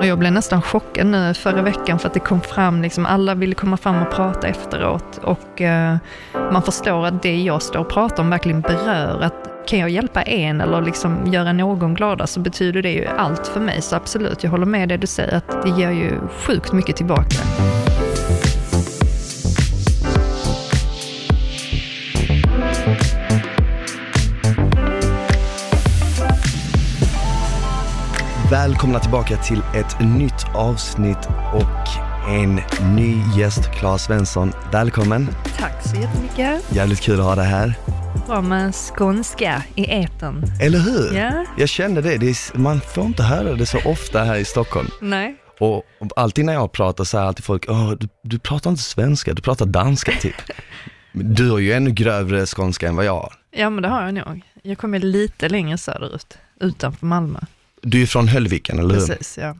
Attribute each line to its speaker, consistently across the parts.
Speaker 1: Och jag blev nästan chockad nu förra veckan för att det kom fram, liksom, alla ville komma fram och prata efteråt och eh, man förstår att det jag står och pratar om verkligen berör. Att kan jag hjälpa en eller liksom göra någon glada så betyder det ju allt för mig. Så absolut, jag håller med det du säger att det ger ju sjukt mycket tillbaka.
Speaker 2: Välkomna tillbaka till ett nytt avsnitt och en ny gäst, Claes Svensson. Välkommen!
Speaker 1: Tack så jättemycket.
Speaker 2: Jävligt kul att ha dig här.
Speaker 1: Bra med skånska i etern.
Speaker 2: Eller hur?
Speaker 1: Ja.
Speaker 2: Jag kände det, det är, man får inte höra det så ofta här i Stockholm.
Speaker 1: Nej.
Speaker 2: Och, alltid när jag pratar så säger alltid folk, Åh, du, du pratar inte svenska, du pratar danska typ. Du har ju ännu grövre skånska än vad jag har.
Speaker 1: Ja men det har jag nog. Jag kommer lite längre söderut, utanför Malmö.
Speaker 2: Du är från Höllviken, eller hur?
Speaker 1: Precis, ja.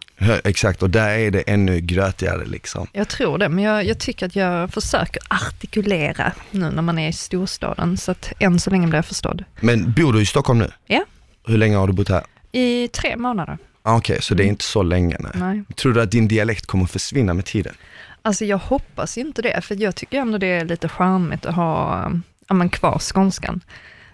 Speaker 2: Exakt, och där är det ännu grötigare liksom.
Speaker 1: Jag tror det, men jag, jag tycker att jag försöker artikulera nu när man är i storstaden, så att än så länge blir jag förstådd.
Speaker 2: Men bor du i Stockholm nu?
Speaker 1: Ja.
Speaker 2: Hur länge har du bott här?
Speaker 1: I tre månader.
Speaker 2: Ah, Okej, så det är
Speaker 1: Mm.
Speaker 2: inte så länge nej.
Speaker 1: Nej.
Speaker 2: Tror du att din dialekt kommer att försvinna med tiden?
Speaker 1: Alltså jag hoppas inte det, för jag tycker ändå det är lite charmigt att ha ja, men kvar skånskan.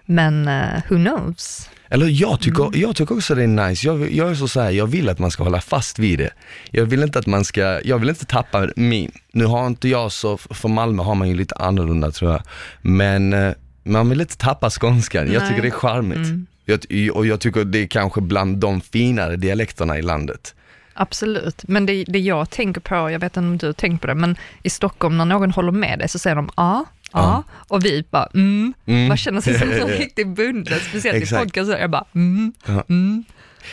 Speaker 1: Men uh, who knows?
Speaker 2: Eller jag tycker,
Speaker 1: Mm.
Speaker 2: jag tycker också det är nice, jag, jag är så så här, jag vill att man ska hålla fast vid det. Jag vill inte att man ska, jag vill inte tappa min. Nu har inte jag så, för Malmö har man ju lite annorlunda tror jag. Men eh, man vill inte tappa skånskan, jag
Speaker 1: Nej.
Speaker 2: tycker det är charmigt.
Speaker 1: Mm.
Speaker 2: Jag, och jag tycker det är kanske bland de finare dialekterna i landet.
Speaker 1: Absolut, men det, det jag tänker på, jag vet inte om du har tänkt på det, men i Stockholm när någon håller med dig så säger de ja, ja, och vi bara mm.
Speaker 2: Mm.
Speaker 1: Man känner sig som en riktig bonde, speciellt i
Speaker 2: Exakt.
Speaker 1: podcast, så jag bara mm,
Speaker 2: Ja.
Speaker 1: mm.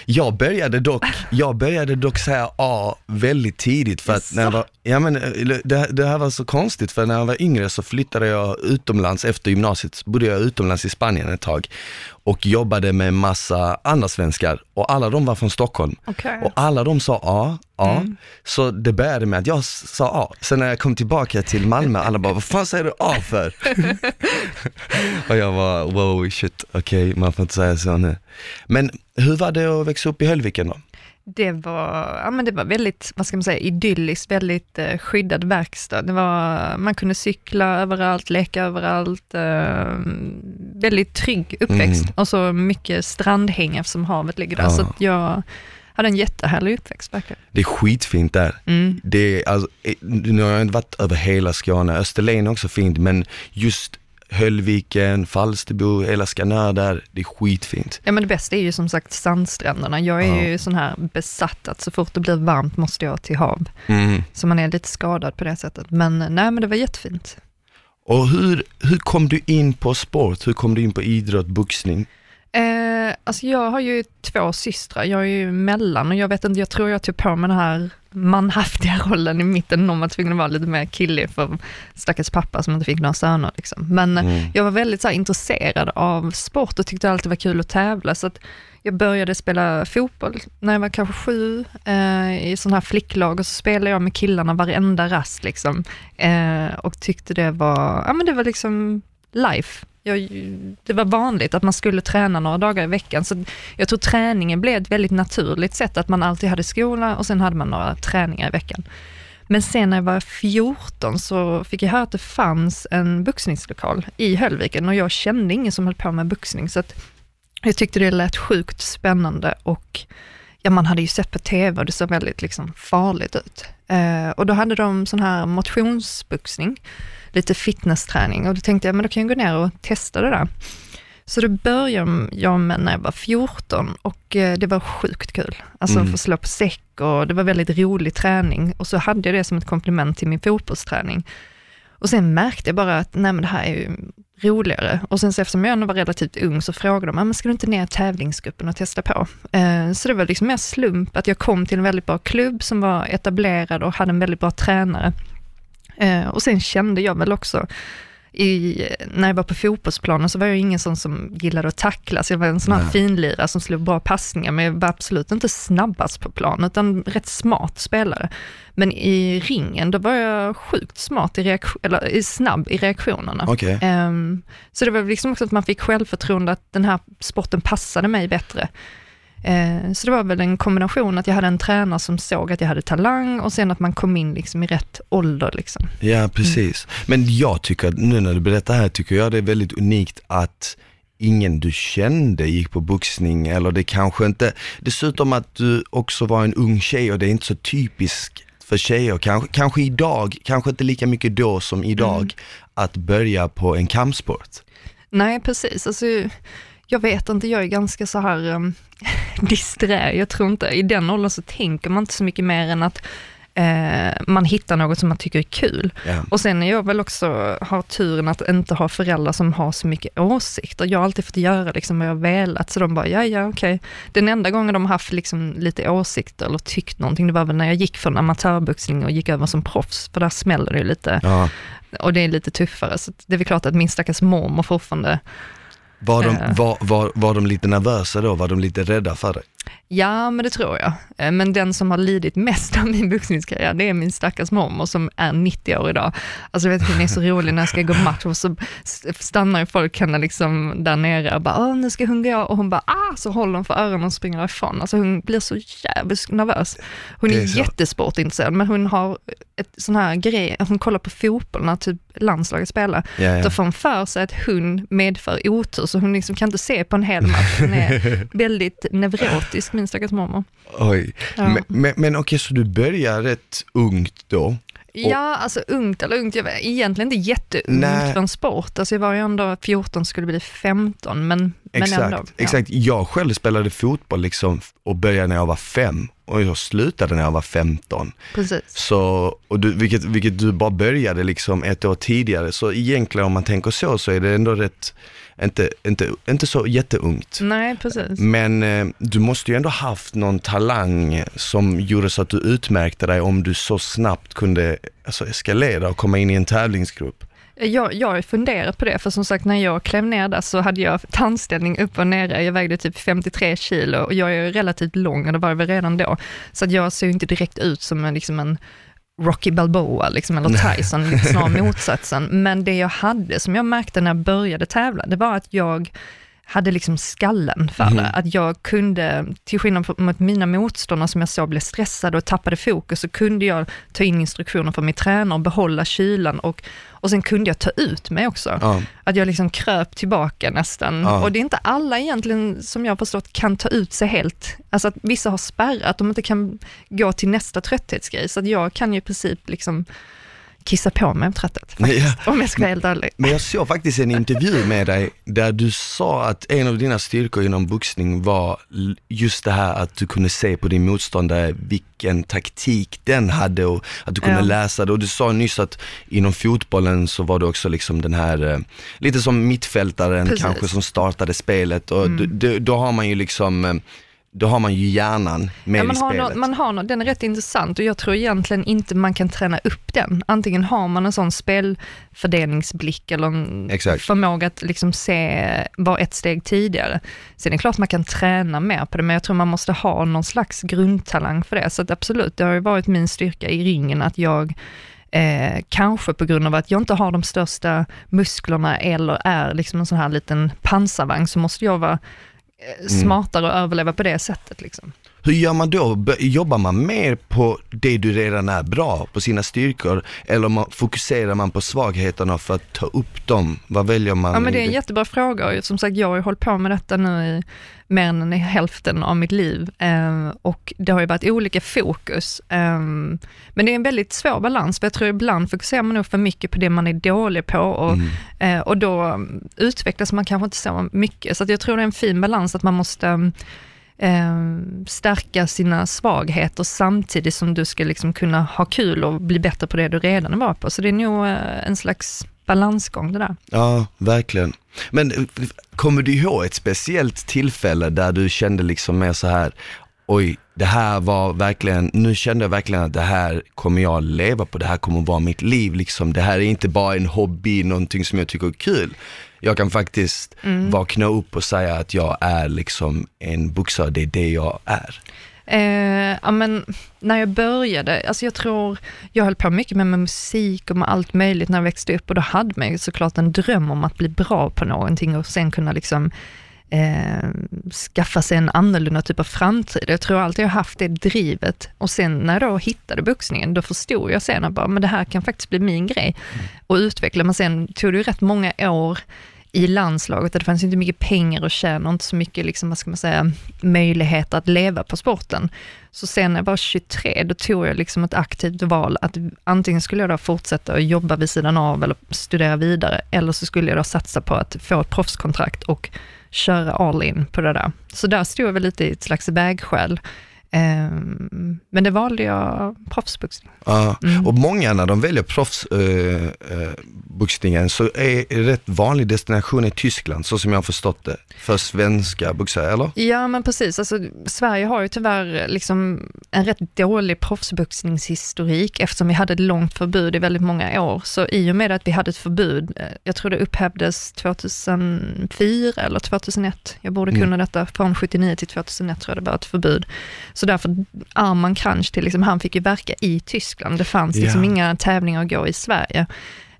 Speaker 2: Jag började dock, jag började dock säga A väldigt tidigt för att när jag var, ja men det, det här var så konstigt för när jag var yngre så flyttade jag utomlands efter gymnasiet, bodde jag utomlands i Spanien ett tag och jobbade med massa andra svenskar och alla de var från Stockholm
Speaker 1: Okej.
Speaker 2: och alla de sa A, A,
Speaker 1: Mm.
Speaker 2: så det började med att jag sa A. Sen när jag kom tillbaka till Malmö, alla bara, vad fan säger du A för? och jag var, wow shit, okej man får inte säga så nu. Men hur var det att växa upp i Höllviken då?
Speaker 1: Det var, ja, men det var väldigt, vad ska man säga, idylliskt, väldigt eh, skyddad verkstad. Det var, man kunde cykla överallt, leka överallt, eh, väldigt trygg uppväxt.
Speaker 2: Mm.
Speaker 1: Och så mycket strandhäng eftersom havet ligger där.
Speaker 2: Ja.
Speaker 1: Så att jag hade en jättehärlig uppväxt verkligen.
Speaker 2: Det är skitfint där.
Speaker 1: Mm.
Speaker 2: Det är, alltså, eh, nu har jag inte varit över hela Skåne, Österlen är också fint, men just Höllviken, Falsterbo, hela Skanör där, det är skitfint.
Speaker 1: Ja men det bästa är ju som sagt sandstränderna. Jag är
Speaker 2: Ja.
Speaker 1: ju sån här besatt att så fort det blir varmt måste jag till hav.
Speaker 2: Mm.
Speaker 1: Så man är lite skadad på det sättet. Men nej men det var jättefint.
Speaker 2: Och hur, hur kom du in på sport? Hur kom du in på idrott, boxning?
Speaker 1: Eh, alltså jag har ju två systrar, jag är ju mellan och jag vet inte, jag tror jag tog på mig den här manhaftiga rollen i mitten, någon var tvungen att vara lite mer killig för stackars pappa som inte fick några söner. Liksom. Men eh,
Speaker 2: Mm.
Speaker 1: jag var väldigt så här, intresserad av sport och tyckte alltid var kul att tävla. Så att jag började spela fotboll när jag var kanske sju, eh, i sån här flicklag och så spelade jag med killarna varenda rast liksom. Eh, och tyckte det var, ja men det var liksom life. Jag, det var vanligt att man skulle träna några dagar i veckan, så jag tror träningen blev ett väldigt naturligt sätt, att man alltid hade skola och sen hade man några träningar i veckan. Men sen när jag var 14 så fick jag höra att det fanns en boxningslokal i Höllviken och jag kände ingen som höll på med boxning, så att jag tyckte det lät sjukt spännande och ja, man hade ju sett på tv och det såg väldigt liksom farligt ut. Eh, och då hade de sån här motionsboxning, lite fitnessträning och då tänkte jag, men då kan jag gå ner och testa det där. Så då började jag med när jag var 14 och eh, det var sjukt kul. Alltså
Speaker 2: Mm.
Speaker 1: få slå på säck och det var väldigt rolig träning och så hade jag det som ett komplement till min fotbollsträning. Och sen märkte jag bara att nej men det här är ju roligare. Och sen så eftersom jag ändå var relativt ung så frågade de, "Ja, men ska du inte ner i tävlingsgruppen och testa på? Eh, så det var liksom mer slump att jag kom till en väldigt bra klubb som var etablerad och hade en väldigt bra tränare. Eh, och sen kände jag väl också, i, när jag var på fotbollsplanen så var jag ingen sån som gillade att tacklas. Jag var en sån här
Speaker 2: Nej.
Speaker 1: finlirare som slog bra passningar, men jag var absolut inte snabbast på plan, utan rätt smart spelare. Men i ringen, då var jag sjukt smart i reaktion, eller i snabb i reaktionerna.
Speaker 2: Okej.
Speaker 1: Ehm, så det var liksom också att man fick självförtroende att den här sporten passade mig bättre. Eh, så det var väl en kombination att jag hade en tränare som såg att jag hade talang och sen att man kom in liksom i rätt ålder. Liksom.
Speaker 2: Ja, precis. Mm. Men jag tycker, nu när du berättar här, tycker jag det är väldigt unikt att ingen du kände gick på boxning eller det kanske inte, dessutom att du också var en ung tjej och det är inte så typiskt för tjejer, kanske, kanske idag, kanske inte lika mycket då som idag, mm. att börja på en kampsport.
Speaker 1: Nej, precis. Alltså, jag vet inte, jag är ganska så här um, disträ. Jag tror inte, i den åldern så tänker man inte så mycket mer än att eh, man hittar något som man tycker är kul. Yeah. Och sen är jag väl också, har turen att inte ha föräldrar som har så mycket åsikter. Jag har alltid fått göra liksom vad jag velat, så de bara, ja ja okej. Okay. Den enda gången de har haft liksom lite åsikter eller tyckt någonting, det var väl när jag gick från amatörboxning och gick över som proffs, för där smäller det ju lite. Ja. Och det är lite tuffare, så det är väl klart att min stackars mormor fortfarande
Speaker 2: var de, var, var, var de lite nervösa då? Var de lite rädda för dig?
Speaker 1: Ja, men det tror jag. Eh, men den som har lidit mest av min boxningskarriär, det är min stackars mormor som är 90 år idag. Alltså vet hon är så rolig när jag ska gå match och så stannar ju folk henne liksom där nere och bara, Åh, nu ska hon gå och hon bara, ah, så håller hon för öronen och springer ifrån. Alltså hon blir så jävligt nervös. Hon är, är jättesportintresserad, men hon har ett sån här grej, hon kollar på fotboll när typ landslaget spelar. Ja, ja. Då får hon för sig att hon medför otur, så hon liksom kan inte se på en hel match. Hon är väldigt neurotisk min stackars mamma.
Speaker 2: Oj, ja. men, men, men okej, så du börjar rätt ungt då?
Speaker 1: Ja, alltså ungt eller ungt, jag vet, egentligen inte jätteungt Nej. för en sport. Alltså jag var ju ändå 14, skulle bli 15, men,
Speaker 2: exakt,
Speaker 1: men ändå.
Speaker 2: Ja. Exakt, jag själv spelade fotboll liksom och började när jag var fem och jag slutade när jag var 15.
Speaker 1: Precis.
Speaker 2: Så, och du, vilket, vilket du bara började liksom ett år tidigare, så egentligen om man tänker så, så är det ändå rätt inte, inte, inte så jätteungt.
Speaker 1: Nej, precis.
Speaker 2: Men eh, du måste ju ändå haft någon talang som gjorde så att du utmärkte dig om du så snabbt kunde alltså, eskalera och komma in i en tävlingsgrupp.
Speaker 1: Jag, jag har funderat på det, för som sagt när jag klev ner där så hade jag tandställning upp och nere. Jag vägde typ 53 kilo och jag är relativt lång och det var jag väl redan då. Så att jag ser inte direkt ut som en, liksom en Rocky Balboa liksom, eller Tyson, lite snarare motsatsen. Men det jag hade, som jag märkte när jag började tävla, det var att jag hade liksom skallen för mm. det. Att jag kunde, till skillnad mot mina motståndare som jag såg blev stressade och tappade fokus, så kunde jag ta in instruktioner från min tränare och behålla kylan och, och sen kunde jag ta ut mig också. Ja. Att jag liksom kröp tillbaka nästan. Ja. Och det är inte alla egentligen, som jag har förstått, kan ta ut sig helt. Alltså att vissa har spärrat, de inte kan gå till nästa trötthetsgrej. Så att jag kan ju i princip liksom kissa på mig av trötthet, ja. om jag ska vara helt ärlig.
Speaker 2: Men jag såg faktiskt en intervju med dig där du sa att en av dina styrkor inom boxning var just det här att du kunde se på din motståndare vilken taktik den hade och att du kunde ja. läsa det. Och du sa nyss att inom fotbollen så var du också liksom den här, eh, lite som mittfältaren Precis. kanske som startade spelet och mm. då, då har man ju liksom eh, då har man ju hjärnan med ja,
Speaker 1: man
Speaker 2: i
Speaker 1: har
Speaker 2: spelet.
Speaker 1: No, man har no, den är rätt intressant och jag tror egentligen inte man kan träna upp den. Antingen har man en sån spelfördelningsblick eller en Exakt. förmåga att liksom se, vara ett steg tidigare. Sen är det klart man kan träna mer på det, men jag tror man måste ha någon slags grundtalang för det. Så absolut, det har ju varit min styrka i ringen att jag Eh, kanske på grund av att jag inte har de största musklerna eller är liksom en sån här liten pansarvagn, så måste jag vara. Smartare att överleva på det sättet. Liksom.
Speaker 2: Hur gör man då? Jobbar man mer på det du redan är bra, på sina styrkor, eller fokuserar man på svagheterna för att ta upp dem? Vad väljer man?
Speaker 1: Ja, men det är en jättebra fråga som sagt, jag har ju hållit på med detta nu i mer än hälften av mitt liv eh, och det har ju varit olika fokus. Eh, men det är en väldigt svår balans, för jag tror ibland fokuserar man nog för mycket på det man är dålig på och, mm. eh, och då utvecklas man kanske inte så mycket. Så jag tror det är en fin balans att man måste eh, stärka sina svagheter samtidigt som du ska liksom kunna ha kul och bli bättre på det du redan är bra på. Så det är nog eh, en slags balansgång det där.
Speaker 2: Ja, verkligen. Men eh, kommer du ihåg ett speciellt tillfälle där du kände liksom mer så här, oj, det här var verkligen, nu kände jag verkligen att det här kommer jag leva på, det här kommer vara mitt liv liksom. Det här är inte bara en hobby, någonting som jag tycker är kul jag kan faktiskt mm. vakna upp och säga att jag är liksom en boxare, det är det jag är.
Speaker 1: Eh, ja, men när jag började, alltså jag tror, jag höll på mycket med, med musik och med allt möjligt när jag växte upp och då hade man ju såklart en dröm om att bli bra på någonting och sen kunna liksom eh, skaffa sig en annorlunda typ av framtid. Jag tror alltid jag haft det drivet. Och sen när jag då hittade boxningen, då förstod jag sen att bara, men det här kan faktiskt bli min grej. Mm. Och utveckla, men sen tog det ju rätt många år i landslaget, det fanns inte mycket pengar att tjäna och inte så mycket, liksom, vad ska man säga, möjlighet att leva på sporten. Så sen när jag var 23, då tog jag liksom ett aktivt val att antingen skulle jag då fortsätta att jobba vid sidan av eller studera vidare, eller så skulle jag då satsa på att få ett proffskontrakt och köra all in på det där. Så där stod jag väl lite i ett slags vägskäl. Um, men det valde jag proffsboxning.
Speaker 2: Ja, mm. och många när de väljer proffsboxningen uh, uh, så är rätt vanlig destination i Tyskland, så som jag har förstått det, för svenska boxare, eller?
Speaker 1: Ja, men precis. Alltså, Sverige har ju tyvärr liksom en rätt dålig proffsboxningshistorik eftersom vi hade ett långt förbud i väldigt många år. Så i och med att vi hade ett förbud, eh, jag tror det upphävdes 2004 eller 2001, jag borde mm. kunna mm. detta, från 79 till 2001 tror jag det var ett förbud. Så därför Arman Kranch till, liksom, han fick ju verka i Tyskland. Det fanns liksom ja. inga tävlingar att gå i Sverige.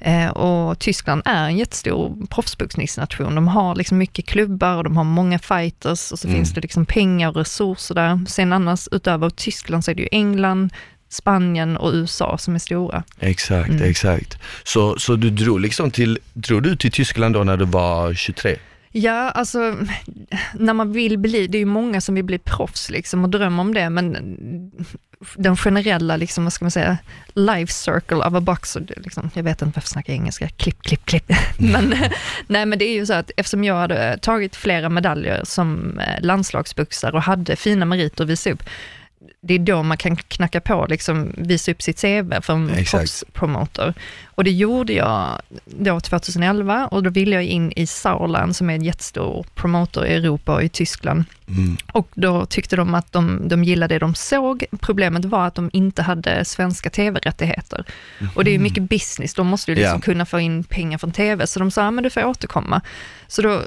Speaker 1: Eh, och Tyskland är en jättestor proffsboxningsnation. De har liksom mycket klubbar och de har många fighters och så mm. finns det liksom pengar och resurser där. Sen annars utöver Tyskland så är det ju England, Spanien och USA som är stora.
Speaker 2: Exakt, mm. exakt. Så, så du drog liksom till, drog du till Tyskland då när du var 23?
Speaker 1: Ja, alltså när man vill bli, det är ju många som vill bli proffs liksom och drömmer om det, men den generella, liksom, vad ska man säga, life circle of a boxer, liksom, jag vet inte varför jag snackar engelska, klipp, klipp, klipp. men, nej, men det är ju så att eftersom jag hade tagit flera medaljer som eh, landslagsboxare och hade fina meriter att visa upp, det är då man kan knacka på, liksom, visa upp sitt CV för en proffspromotor. Och det gjorde jag då 2011 och då ville jag in i Sauerland som är en jättestor promotor i Europa och i Tyskland. Mm. Och då tyckte de att de, de gillade det de såg. Problemet var att de inte hade svenska tv-rättigheter. Mm. Och det är mycket business, de måste ju liksom yeah. kunna få in pengar från tv, så de sa, men du får återkomma. Så då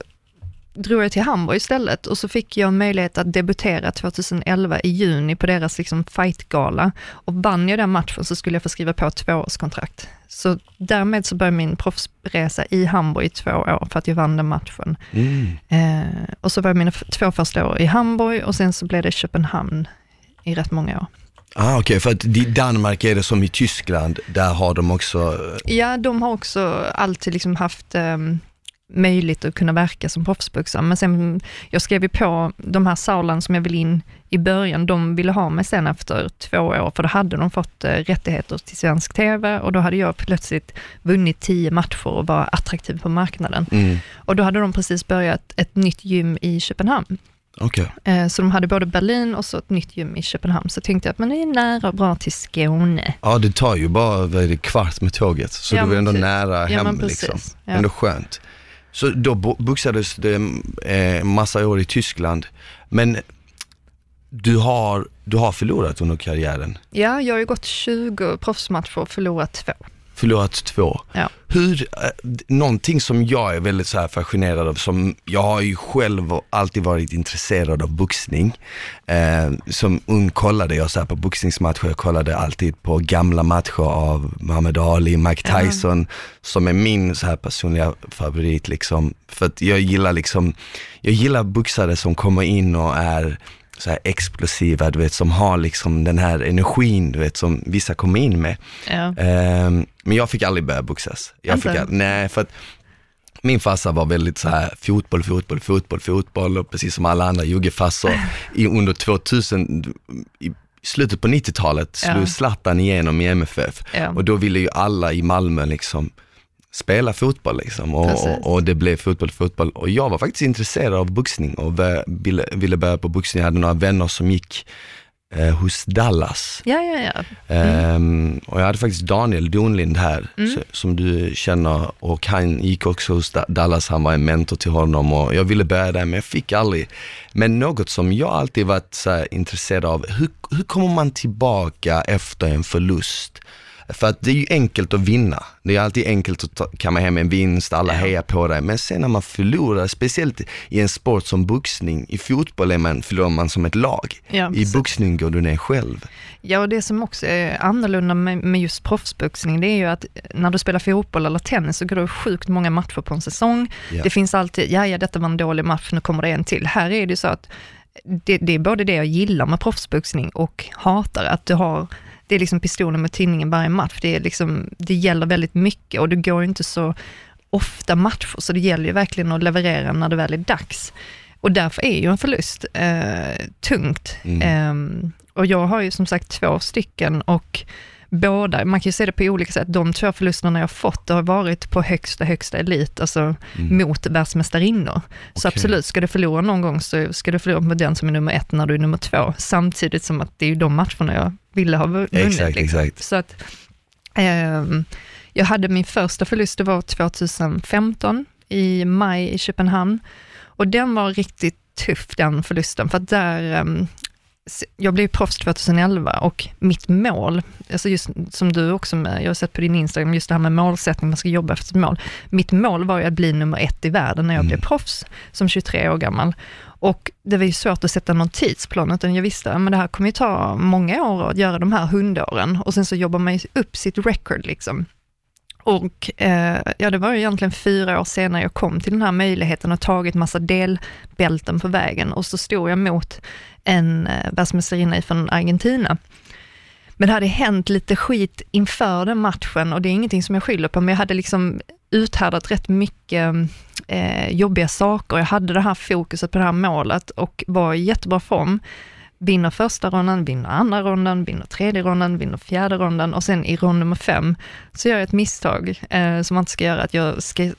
Speaker 1: drog jag till Hamburg istället och så fick jag möjlighet att debutera 2011 i juni på deras liksom fightgala. Och vann jag den matchen så skulle jag få skriva på ett tvåårskontrakt. Så därmed så började min proffsresa i Hamburg i två år för att jag vann den matchen. Mm. Eh, och så var jag mina två första år i Hamburg och sen så blev det Köpenhamn i rätt många år.
Speaker 2: Ah, Okej, okay. för att i Danmark är det som i Tyskland, där har de också...
Speaker 1: Ja, de har också alltid liksom haft um, möjligt att kunna verka som proffsboxare. Men sen, jag skrev ju på de här Sauland som jag ville in i början, de ville ha mig sen efter två år, för då hade de fått eh, rättigheter till svensk TV och då hade jag plötsligt vunnit tio matcher och var attraktiv på marknaden. Mm. Och då hade de precis börjat ett nytt gym i Köpenhamn.
Speaker 2: Okay.
Speaker 1: Eh, så de hade både Berlin och så ett nytt gym i Köpenhamn. Så tänkte jag att man är nära och bra till Skåne.
Speaker 2: Ja, det tar ju bara vad kvart med tåget, så ja, du är ändå precis. nära hem. Ja, liksom. Ja. Ändå skönt. Så då boxades det eh, massa år i Tyskland. Men du har, du har förlorat under karriären?
Speaker 1: Ja, jag har ju gått 20 proffsmatcher och förlorat två
Speaker 2: förlorat två.
Speaker 1: Ja.
Speaker 2: Hur, eh, någonting som jag är väldigt så här fascinerad av, som jag har ju själv alltid varit intresserad av boxning. Eh, som ung kollade jag så på boxningsmatcher, jag kollade alltid på gamla matcher av Muhammad Ali, Mike Tyson, ja. som är min så här personliga favorit liksom. För att jag gillar liksom, jag gillar boxare som kommer in och är så här explosiva, du vet, som har liksom den här energin, du vet, som vissa kommer in med.
Speaker 1: Ja.
Speaker 2: Um, men jag fick aldrig börja boxas. Jag fick all, nej, för att min farsa var väldigt så här fotboll, fotboll, fotboll, fotboll och precis som alla andra juggefarsor under 2000, i slutet på 90-talet slog ja. Zlatan igenom i MFF
Speaker 1: ja.
Speaker 2: och då ville ju alla i Malmö liksom spela fotboll liksom och, och, och, det blev fotboll, fotboll och jag var faktiskt intresserad av boxning och ville, ville börja på boxning. Jag hade några vänner som gick eh, hos Dallas.
Speaker 1: Ja, ja, ja.
Speaker 2: Mm. Um, och jag hade faktiskt Daniel Donlind här, mm. så, som du känner, och han gick också hos Dallas, han var en mentor till honom och jag ville börja där, men jag fick aldrig. Men något som jag alltid varit så intresserad av, hur, hur kommer man tillbaka efter en förlust? För att det är ju enkelt att vinna. Det är alltid enkelt att ta, kamma hem en vinst, alla
Speaker 1: Ja.
Speaker 2: hejar på dig. Men sen när man förlorar, speciellt i en sport som boxning, i fotboll är man, förlorar man som ett lag.
Speaker 1: Ja,
Speaker 2: I boxning går du ner själv.
Speaker 1: Ja, och det som också är annorlunda med, med just proffsboxning, det är ju att när du spelar fotboll eller tennis så går det sjukt många matcher på en säsong.
Speaker 2: Ja.
Speaker 1: Det finns alltid, ja, ja, detta var en dålig match, nu kommer det en till. Här är det så att det, det är både det jag gillar med proffsboxning och hatar, att du har, det är liksom pistolen med tinningen varje match. Det, är liksom, det gäller väldigt mycket och det går inte så ofta matcher, så det gäller ju verkligen att leverera när det väl är dags. Och därför är ju en förlust eh, tungt.
Speaker 2: Mm.
Speaker 1: Ehm, och jag har ju som sagt två stycken och båda, man kan ju se det på olika sätt, de två förlusterna jag fått, det har varit på högsta, högsta elit, alltså mot världsmästarinnor. Så
Speaker 2: Mm. Okej.
Speaker 1: absolut, ska du förlora någon gång så ska du förlora med den som är nummer ett när du är nummer två, samtidigt som att det är ju de matcherna jag ville ha vunnit.
Speaker 2: Exakt,
Speaker 1: liksom.
Speaker 2: exakt.
Speaker 1: Så att, ehm, jag hade min första förlust, det var 2015 i maj i Köpenhamn. Och den var riktigt tuff den förlusten, för att där, ehm, jag blev proffs 2011 och mitt mål, alltså just som du också med, jag har sett på din Instagram, just det här med målsättning, man ska jobba efter ett mål. Mitt mål var ju att bli nummer ett i världen när jag
Speaker 2: Mm.
Speaker 1: blev proffs som 23 år gammal. Och det var ju svårt att sätta någon tidsplan, utan jag visste att det här kommer ju ta många år att göra de här hundåren och sen så jobbar man ju upp sitt record liksom. Och eh, ja, det var ju egentligen fyra år senare jag kom till den här möjligheten och tagit massa delbälten på vägen och så stod jag mot en eh, världsmästarinna från Argentina. Men det hade hänt lite skit inför den matchen och det är ingenting som jag skyller på, men jag hade liksom uthärdat rätt mycket eh, jobbiga saker. Jag hade det här fokuset på det här målet och var i jättebra form. Vinner första ronden, vinner andra ronden, vinner tredje ronden, vinner fjärde ronden och sen i rond nummer fem så gör jag ett misstag eh, som man inte ska göra, att jag ska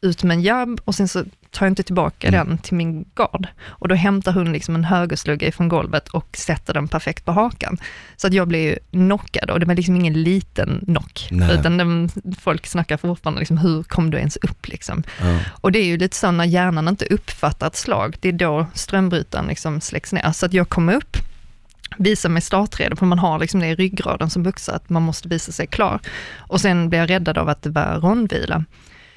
Speaker 1: ut med en jabb och sen så tar jag inte tillbaka
Speaker 2: Mm.
Speaker 1: den till min gard. Och då hämtar hon liksom en högerslugga från golvet och sätter den perfekt på hakan. Så att jag blev ju knockad och det var liksom ingen liten knock,
Speaker 2: Nej.
Speaker 1: utan den, folk snackar fortfarande liksom, hur kom du ens upp liksom?
Speaker 2: Ja.
Speaker 1: Och det är ju lite så när hjärnan inte uppfattar ett slag, det är då strömbrytaren liksom släcks ner. Så att jag kom upp, visar mig startredo, för man har liksom det i ryggraden som boxar, att man måste visa sig klar. Och sen blev jag räddad av att det var rondvila.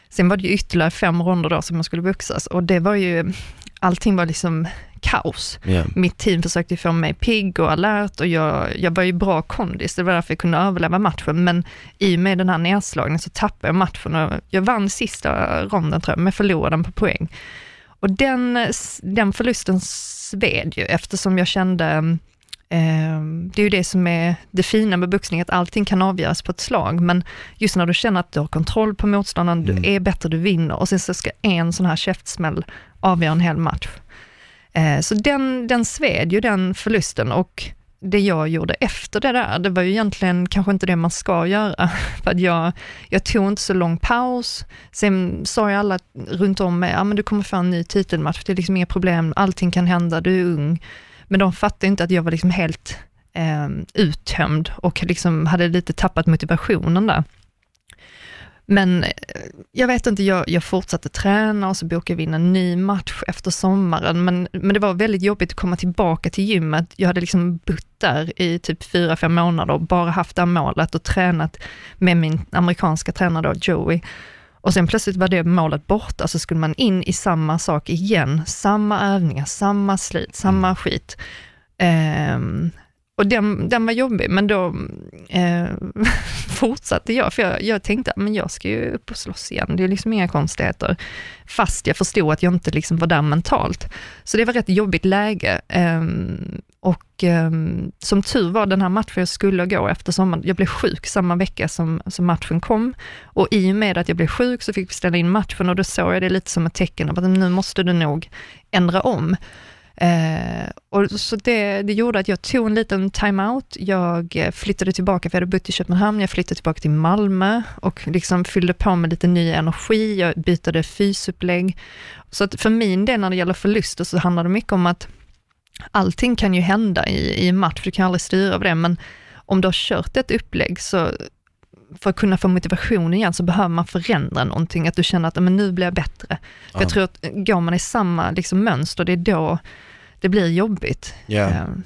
Speaker 1: Sen var det ju ytterligare fem ronder då som man skulle boxas och det var ju, allting var liksom kaos.
Speaker 2: Ja.
Speaker 1: Mitt team försökte få mig pigg och alert och jag, jag var ju bra kondis, det var därför jag kunde överleva matchen, men i och med den här nedslagningen så tappade jag matchen och jag vann sista ronden tror jag, men förlorade den på poäng. Och den, den förlusten sved ju eftersom jag kände, det är ju det som är det fina med boxning, att allting kan avgöras på ett slag, men just när du känner att du har kontroll på motståndaren,
Speaker 2: Mm.
Speaker 1: du är bättre, du vinner och sen så ska en sån här käftsmäll avgöra en hel match. Eh, Så den, den sved ju den förlusten och det jag gjorde efter det där, det var ju egentligen kanske inte det man ska göra. För att jag, jag tog inte så lång paus. Sen sa ju alla runt om mig, ja men du kommer få en ny titelmatch, det är liksom inga problem, allting kan hända, du är ung. Men de fattade inte att jag var liksom helt eh, uttömd och liksom hade lite tappat motivationen där. Men eh, jag vet inte, jag, jag fortsatte träna och så bokade vi in en ny match efter sommaren, men, men det var väldigt jobbigt att komma tillbaka till gymmet. Jag hade liksom bott där i typ fyra, fem månader och bara haft det här målet och tränat med min amerikanska tränare då, Joey. Och sen plötsligt var det målet borta, så skulle man in i samma sak igen, samma övningar, samma slit, samma skit. Ehm, och den, den var jobbig, men då eh, fortsatte jag, för jag, jag tänkte att jag ska ju upp och slåss igen, det är liksom inga konstigheter. Fast jag förstod att jag inte liksom var där mentalt. Så det var ett jobbigt läge. ehm, och eh, som tur var den här matchen jag skulle gå efter sommaren, jag blev sjuk samma vecka som, som matchen kom. Och i och med att jag blev sjuk så fick vi ställa in matchen och då såg jag det lite som ett tecken på att nu måste du nog ändra om. Eh, och så det, det gjorde att jag tog en liten time-out, Jag flyttade tillbaka, för jag hade bott i Köpenhamn, jag flyttade tillbaka till Malmö och liksom fyllde på med lite ny energi, jag bytte fysupplägg. Så att för min del när det gäller förluster så handlar det mycket om att allting kan ju hända i, i match, för du kan aldrig styra över det, men om du har kört ett upplägg så för att kunna få motivation igen så behöver man förändra någonting, att du känner att men nu blir jag bättre. För
Speaker 2: Ja.
Speaker 1: jag tror att går man i samma liksom, mönster, det är då det blir jobbigt. Eh,
Speaker 2: För,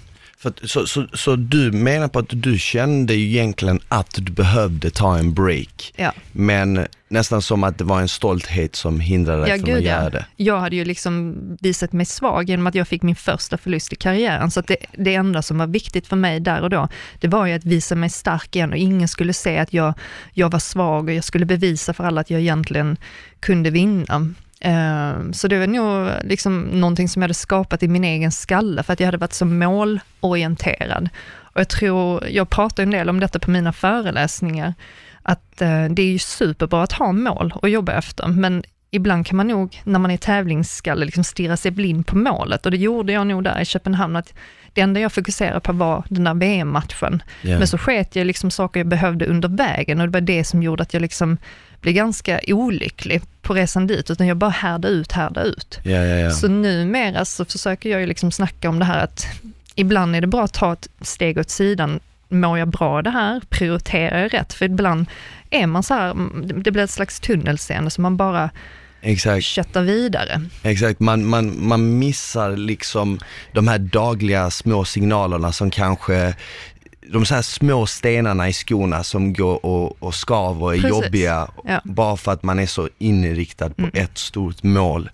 Speaker 2: att- så, så, så du menar på att du kände ju egentligen att du behövde ta en break,
Speaker 1: Ja.
Speaker 2: men nästan som att det var en stolthet som hindrade dig
Speaker 1: Ja,
Speaker 2: från
Speaker 1: gud
Speaker 2: att
Speaker 1: ja.
Speaker 2: göra det.
Speaker 1: Jag hade ju liksom visat mig svag genom att jag fick min första förlust i karriären. Så det, det enda som var viktigt för mig där och då, det var ju att visa mig stark igen och ingen skulle se att jag, jag var svag och jag skulle bevisa för alla att jag egentligen kunde vinna. Eh, Så det var nog liksom någonting som jag hade skapat i min egen skalle, för att jag hade varit så målorienterad. Och jag tror, jag pratar en del om detta på mina föreläsningar, att eh, det är ju superbra att ha mål och jobba efter, men ibland kan man nog, när man är tävlingsskalle, liksom stirra sig blind på målet. Och det gjorde jag nog där i Köpenhamn, att det enda jag fokuserade på var den där VM-matchen.
Speaker 2: Ja.
Speaker 1: Men så sket jag liksom saker jag behövde under vägen och det var det som gjorde att jag liksom blev ganska olycklig på resan dit, utan jag bara härda ut, härda ut.
Speaker 2: Ja, ja, ja.
Speaker 1: Så numera så försöker jag ju liksom snacka om det här att ibland är det bra att ta ett steg åt sidan. Mår jag bra det här? Prioriterar jag rätt? För ibland är man så här, det blir ett slags tunnelseende så man bara
Speaker 2: Exakt.
Speaker 1: köttar vidare.
Speaker 2: Exakt, man, man, man missar liksom de här dagliga små signalerna som kanske, de så här små stenarna i skorna som går och, och skaver och är
Speaker 1: Precis.
Speaker 2: jobbiga,
Speaker 1: Ja.
Speaker 2: bara för att man är så inriktad på
Speaker 1: Mm.
Speaker 2: ett stort mål.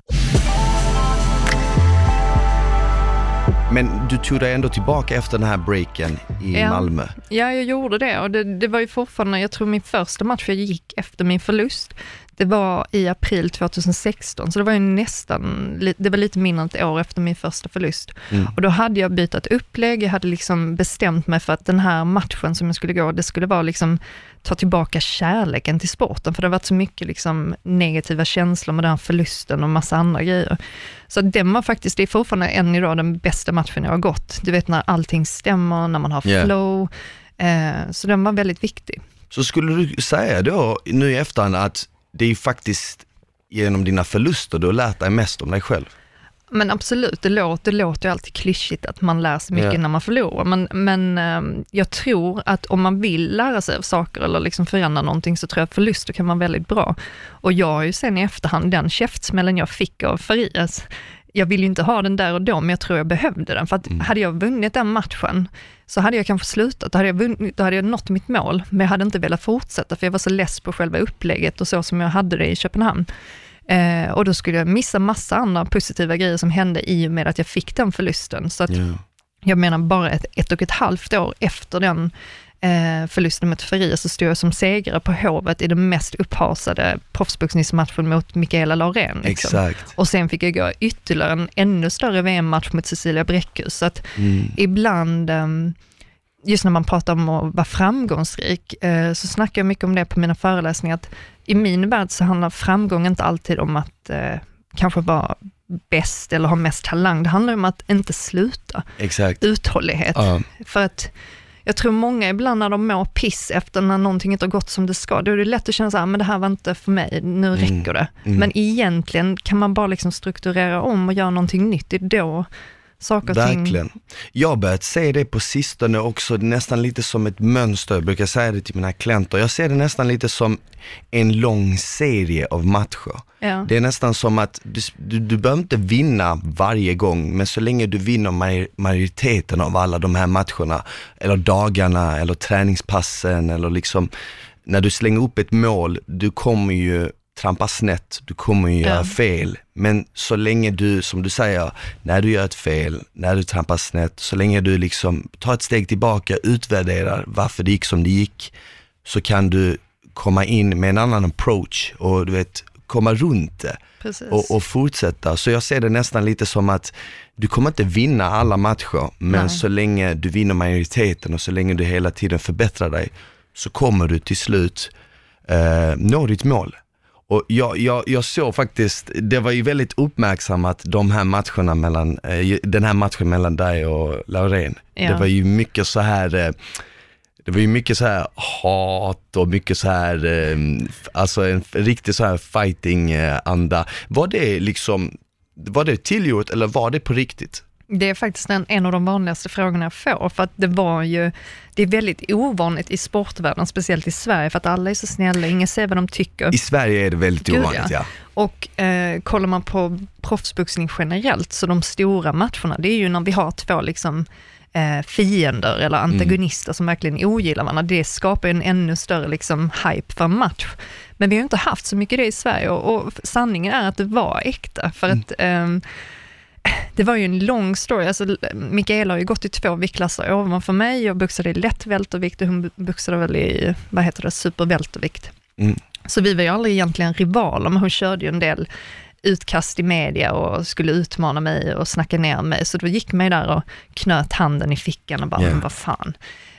Speaker 2: Men du tog dig ändå tillbaka efter den här breaken i
Speaker 1: Ja.
Speaker 2: Malmö.
Speaker 1: Ja, jag gjorde det och det, det var ju fortfarande, jag tror min första match jag gick efter min förlust, det var i april 2016, så det var ju nästan, det var lite mindre än ett år efter min första förlust.
Speaker 2: Mm.
Speaker 1: Och då hade jag bytt upplägg, jag hade liksom bestämt mig för att den här matchen som jag skulle gå, det skulle vara liksom ta tillbaka kärleken till sporten, för det har varit så mycket liksom negativa känslor med den här förlusten och massa andra grejer. Så den var faktiskt, det är fortfarande än idag den bästa matchen jag har gått. Du vet när allting stämmer, när man har
Speaker 2: Yeah.
Speaker 1: flow. Eh, så den var väldigt viktig.
Speaker 2: Så skulle du säga då nu i efterhand att det är faktiskt genom dina förluster du har lärt dig mest om dig själv?
Speaker 1: Men absolut, det låter, det låter ju alltid klyschigt att man lär sig mycket
Speaker 2: Ja.
Speaker 1: när man förlorar, men, men eh, jag tror att om man vill lära sig av saker eller liksom förändra någonting så tror jag att förluster kan vara väldigt bra. Och jag har ju sen i efterhand, den käftsmällen jag fick av Farias, jag vill ju inte ha den där och då, men jag tror jag behövde den. För att
Speaker 2: Mm.
Speaker 1: hade jag vunnit den matchen, så hade jag kanske slutat. Då hade jag, vunnit, då hade jag nått mitt mål, men jag hade inte velat fortsätta, för jag var så less på själva upplägget och så som jag hade det i Köpenhamn. Eh, och då skulle jag missa massa andra positiva grejer som hände i och med att jag fick den förlusten. Så att
Speaker 2: Ja.
Speaker 1: jag menar bara ett, ett och ett halvt år efter den eh, förlusten mot Faria så stod jag som segrare på Hovet i den mest upphasade proffsboxningsmatchen mot Mikaela Laurén. Liksom.
Speaker 2: Exakt.
Speaker 1: Och sen fick jag gå ytterligare en ännu större VM-match mot Cecilia Bräckhus. Så att
Speaker 2: Mm.
Speaker 1: ibland, ehm, just när man pratar om att vara framgångsrik, eh, så snackar jag mycket om det på mina föreläsningar, att i min värld så handlar framgång inte alltid om att eh, kanske vara bäst eller ha mest talang. Det handlar om att inte sluta.
Speaker 2: Exakt.
Speaker 1: Uthållighet.
Speaker 2: Ja.
Speaker 1: För att jag tror många ibland när de mår piss efter när någonting inte har gått som det ska, då är det lätt att känna så här, men det här var inte för mig, nu räcker det.
Speaker 2: Mm.
Speaker 1: Men egentligen kan man bara liksom strukturera om och göra någonting nytt. Det är då saker och ting...
Speaker 2: Verkligen. Jag har börjat se det på sistone också, nästan lite som ett mönster. Jag brukar säga det till mina klienter. Jag ser det nästan lite som en lång serie av matcher.
Speaker 1: Ja.
Speaker 2: Det är nästan som att du, du, du behöver inte vinna varje gång, men så länge du vinner maj- majoriteten av alla de här matcherna, eller dagarna, eller träningspassen, eller liksom, när du slänger upp ett mål, du kommer ju trampa snett, du kommer ju göra fel. Men så länge du, som du säger, när du gör ett fel, när du trampar snett, så länge du liksom tar ett steg tillbaka, utvärderar varför det gick som det gick, så kan du komma in med en annan approach och du vet, komma runt det och, och fortsätta. Så jag ser det nästan lite som att du kommer inte vinna alla matcher, men
Speaker 1: Nej.
Speaker 2: så länge du vinner majoriteten och så länge du hela tiden förbättrar dig, så kommer du till slut eh, nå ditt mål. Och jag, jag, jag såg faktiskt, det var ju väldigt uppmärksammat de här matcherna mellan, eh, den här matchen mellan dig och Laurén.
Speaker 1: Ja.
Speaker 2: Det var ju mycket så här eh, det var ju mycket så här hat och mycket så här, eh, alltså en riktig så här fighting-anda. Var det liksom, var det tillgjort eller var det på riktigt?
Speaker 1: Det är faktiskt en, en av de vanligaste frågorna jag får, för att det var ju, det är väldigt ovanligt i sportvärlden, speciellt i Sverige, för att alla är så snälla, ingen säger vad de tycker.
Speaker 2: I Sverige är det väldigt
Speaker 1: Gud,
Speaker 2: ovanligt ja.
Speaker 1: Och eh, kollar man på proffsboxning generellt, så de stora matcherna, det är ju när vi har två liksom eh, fiender eller antagonister mm. som verkligen ogillar varandra. Det skapar en ännu större liksom, hype för en match. Men vi har inte haft så mycket det i Sverige och, och sanningen är att det var äkta. För mm. att eh, det var ju en lång story. Alltså, Mikaela har ju gått i två viktklasser ovanför mig. Jag boxade i lätt vältervikt och hon boxade väl i, vad heter det, supervältervikt. Mm. Så vi var ju aldrig egentligen rivaler, men hon körde ju en del utkast i media och skulle utmana mig och snacka ner mig. Så då gick mig där och knöt handen i fickan och bara, yeah. vad fan.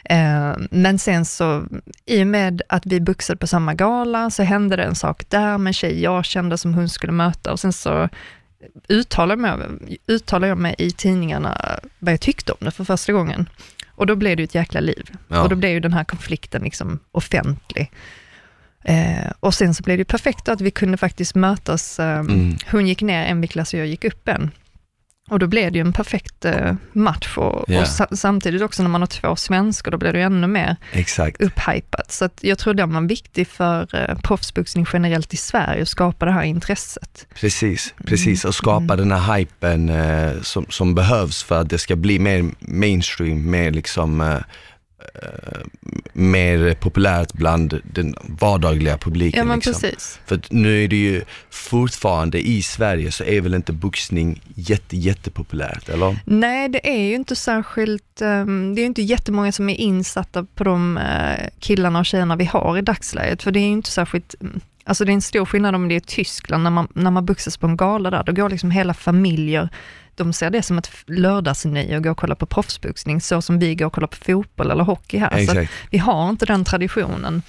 Speaker 1: Eh, men sen så, i och med att vi boxade på samma gala, så hände det en sak där med en tjej jag kände som hon skulle möta och sen så uttalade mig, uttalade jag mig i tidningarna vad jag tyckte om det för första gången. Och då blev det ett jäkla liv. Ja. Och då blev ju den här konflikten liksom offentlig. Eh, och sen så blev det perfekt att vi kunde faktiskt mötas. Eh, mm. Hon gick ner en viktklass och jag gick upp en. Och då blev det ju en perfekt eh, match och, yeah. och sa samtidigt också när man har två svenskar, då blir det ju ännu mer
Speaker 2: Exakt.
Speaker 1: upphypat. Så jag tror den var viktig för eh, proffsboxning generellt i Sverige, att skapa det här intresset.
Speaker 2: Precis, precis, och skapa mm. den här hypen eh, som, som behövs för att det ska bli mer mainstream, mer liksom eh, Eh, mer populärt bland den vardagliga publiken.
Speaker 1: Ja, men
Speaker 2: liksom.
Speaker 1: precis.
Speaker 2: För nu är det ju fortfarande i Sverige så är väl inte boxning jätte, jättepopulärt, eller?
Speaker 1: Nej, det är ju inte särskilt, um, det är ju inte jättemånga som är insatta på de uh, killarna och tjejerna vi har i dagsläget, för det är ju inte särskilt mm, Alltså det är en stor skillnad om det är Tyskland, när man, när man boxas på en gala där, då går liksom hela familjer de ser det som ett lördagsnöje att gå och kolla på proffsboxning, så som vi går och kollar på fotboll eller hockey här. Exakt. Så vi har inte den traditionen.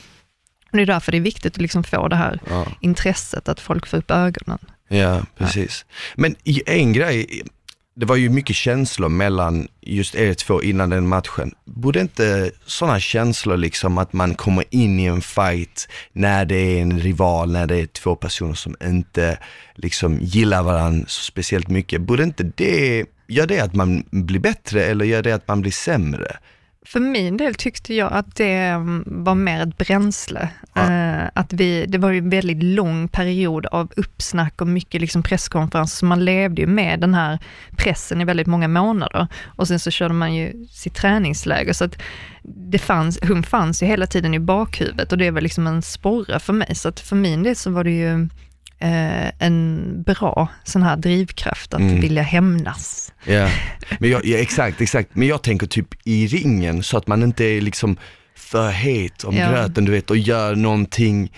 Speaker 1: Det är därför det är viktigt att liksom få det här ja. intresset, att folk får upp ögonen.
Speaker 2: Ja, precis. Ja. Men en grej, det var ju mycket känslor mellan just er två innan den matchen. Borde inte sådana känslor liksom att man kommer in i en fight när det är en rival, när det är två personer som inte liksom gillar varandra så speciellt mycket. Borde inte det, gör det att man blir bättre eller gör det att man blir sämre?
Speaker 1: För min del tyckte jag att det mm, var mer ett bränsle. Ja. Uh, att vi, det var ju en väldigt lång period av uppsnack och mycket liksom presskonferens, så man levde ju med den här pressen i väldigt många månader. Och sen så körde man ju sitt träningsläger, så att det fanns, hon fanns ju hela tiden i bakhuvudet och det var liksom en sporre för mig. Så att för min del så var det ju eh, en bra sån här drivkraft att mm. vilja hämnas.
Speaker 2: Ja, men jag, ja, exakt, exakt. Men jag tänker typ i ringen så att man inte är liksom för het om ja. gröten du vet och gör någonting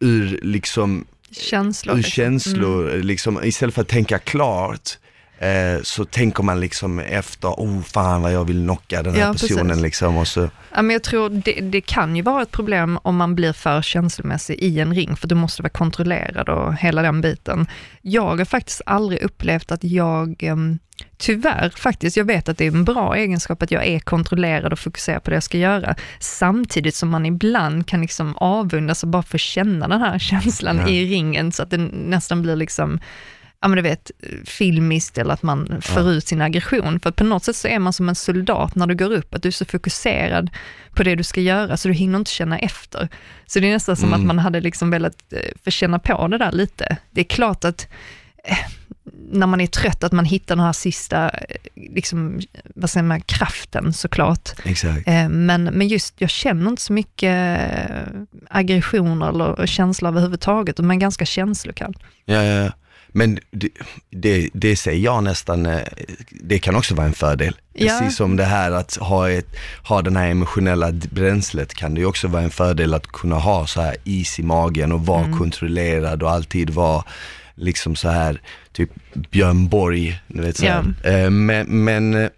Speaker 2: ur liksom
Speaker 1: känslor,
Speaker 2: ur känslor mm. liksom, istället för att tänka klart eh, så tänker man liksom efter, oh fan vad jag vill knocka den här ja, personen precis. liksom och så.
Speaker 1: Ja, men jag tror det, det, kan ju vara ett problem om man blir för känslomässig i en ring, för du måste vara kontrollerad och hela den biten. Jag har faktiskt aldrig upplevt att jag, ehm, tyvärr faktiskt, jag vet att det är en bra egenskap att jag är kontrollerad och fokuserar på det jag ska göra, samtidigt som man ibland kan liksom avundas och bara få känna den här känslan ja. i ringen, så att det nästan blir liksom ja men du vet, filmiskt eller att man för ut sin aggression. För på något sätt så är man som en soldat när du går upp, att du är så fokuserad på det du ska göra så du hinner inte känna efter. Så det är nästan som mm. att man hade liksom velat eh, känna på det där lite. Det är klart att eh, när man är trött, att man hittar den här sista, eh, liksom, vad säger man, kraften såklart.
Speaker 2: Exakt.
Speaker 1: Men, men just, jag känner inte så mycket aggressioner eller känslor överhuvudtaget, och man är ganska känslokall.
Speaker 2: Ja, ja, ja. Men det, det, det, säger jag nästan, eh, det kan också vara en fördel. Ja. Precis som det här att ha, ett, ha den här emotionella bränslet kan det också vara en fördel att kunna ha så här is i magen och vara mm. kontrollerad och alltid vara liksom så här, typ Björn Borg, du vet så ja. Eh, men, men eh,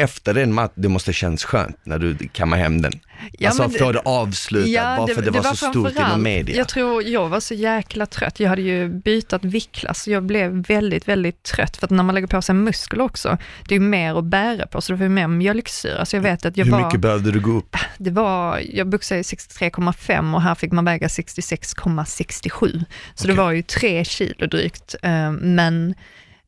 Speaker 2: efter den matchen, det måste känns skönt när du kammar hem den. Ja, alltså det, få det avslutat ja, bara för det, det var, var så stort inom media.
Speaker 1: Jag tror jag var så jäkla trött. Jag hade ju bytt viktklass så jag blev väldigt, väldigt trött. För att när man lägger på sig muskler också, det är ju mer att bära på, så det får ju mer mjölksyra. Så jag vet att jag
Speaker 2: Hur
Speaker 1: var,
Speaker 2: mycket behövde du gå upp?
Speaker 1: Det var, jag boxade 63,5 och här fick man väga 66,67. Så okay. det var ju tre kilo drygt. Eh, men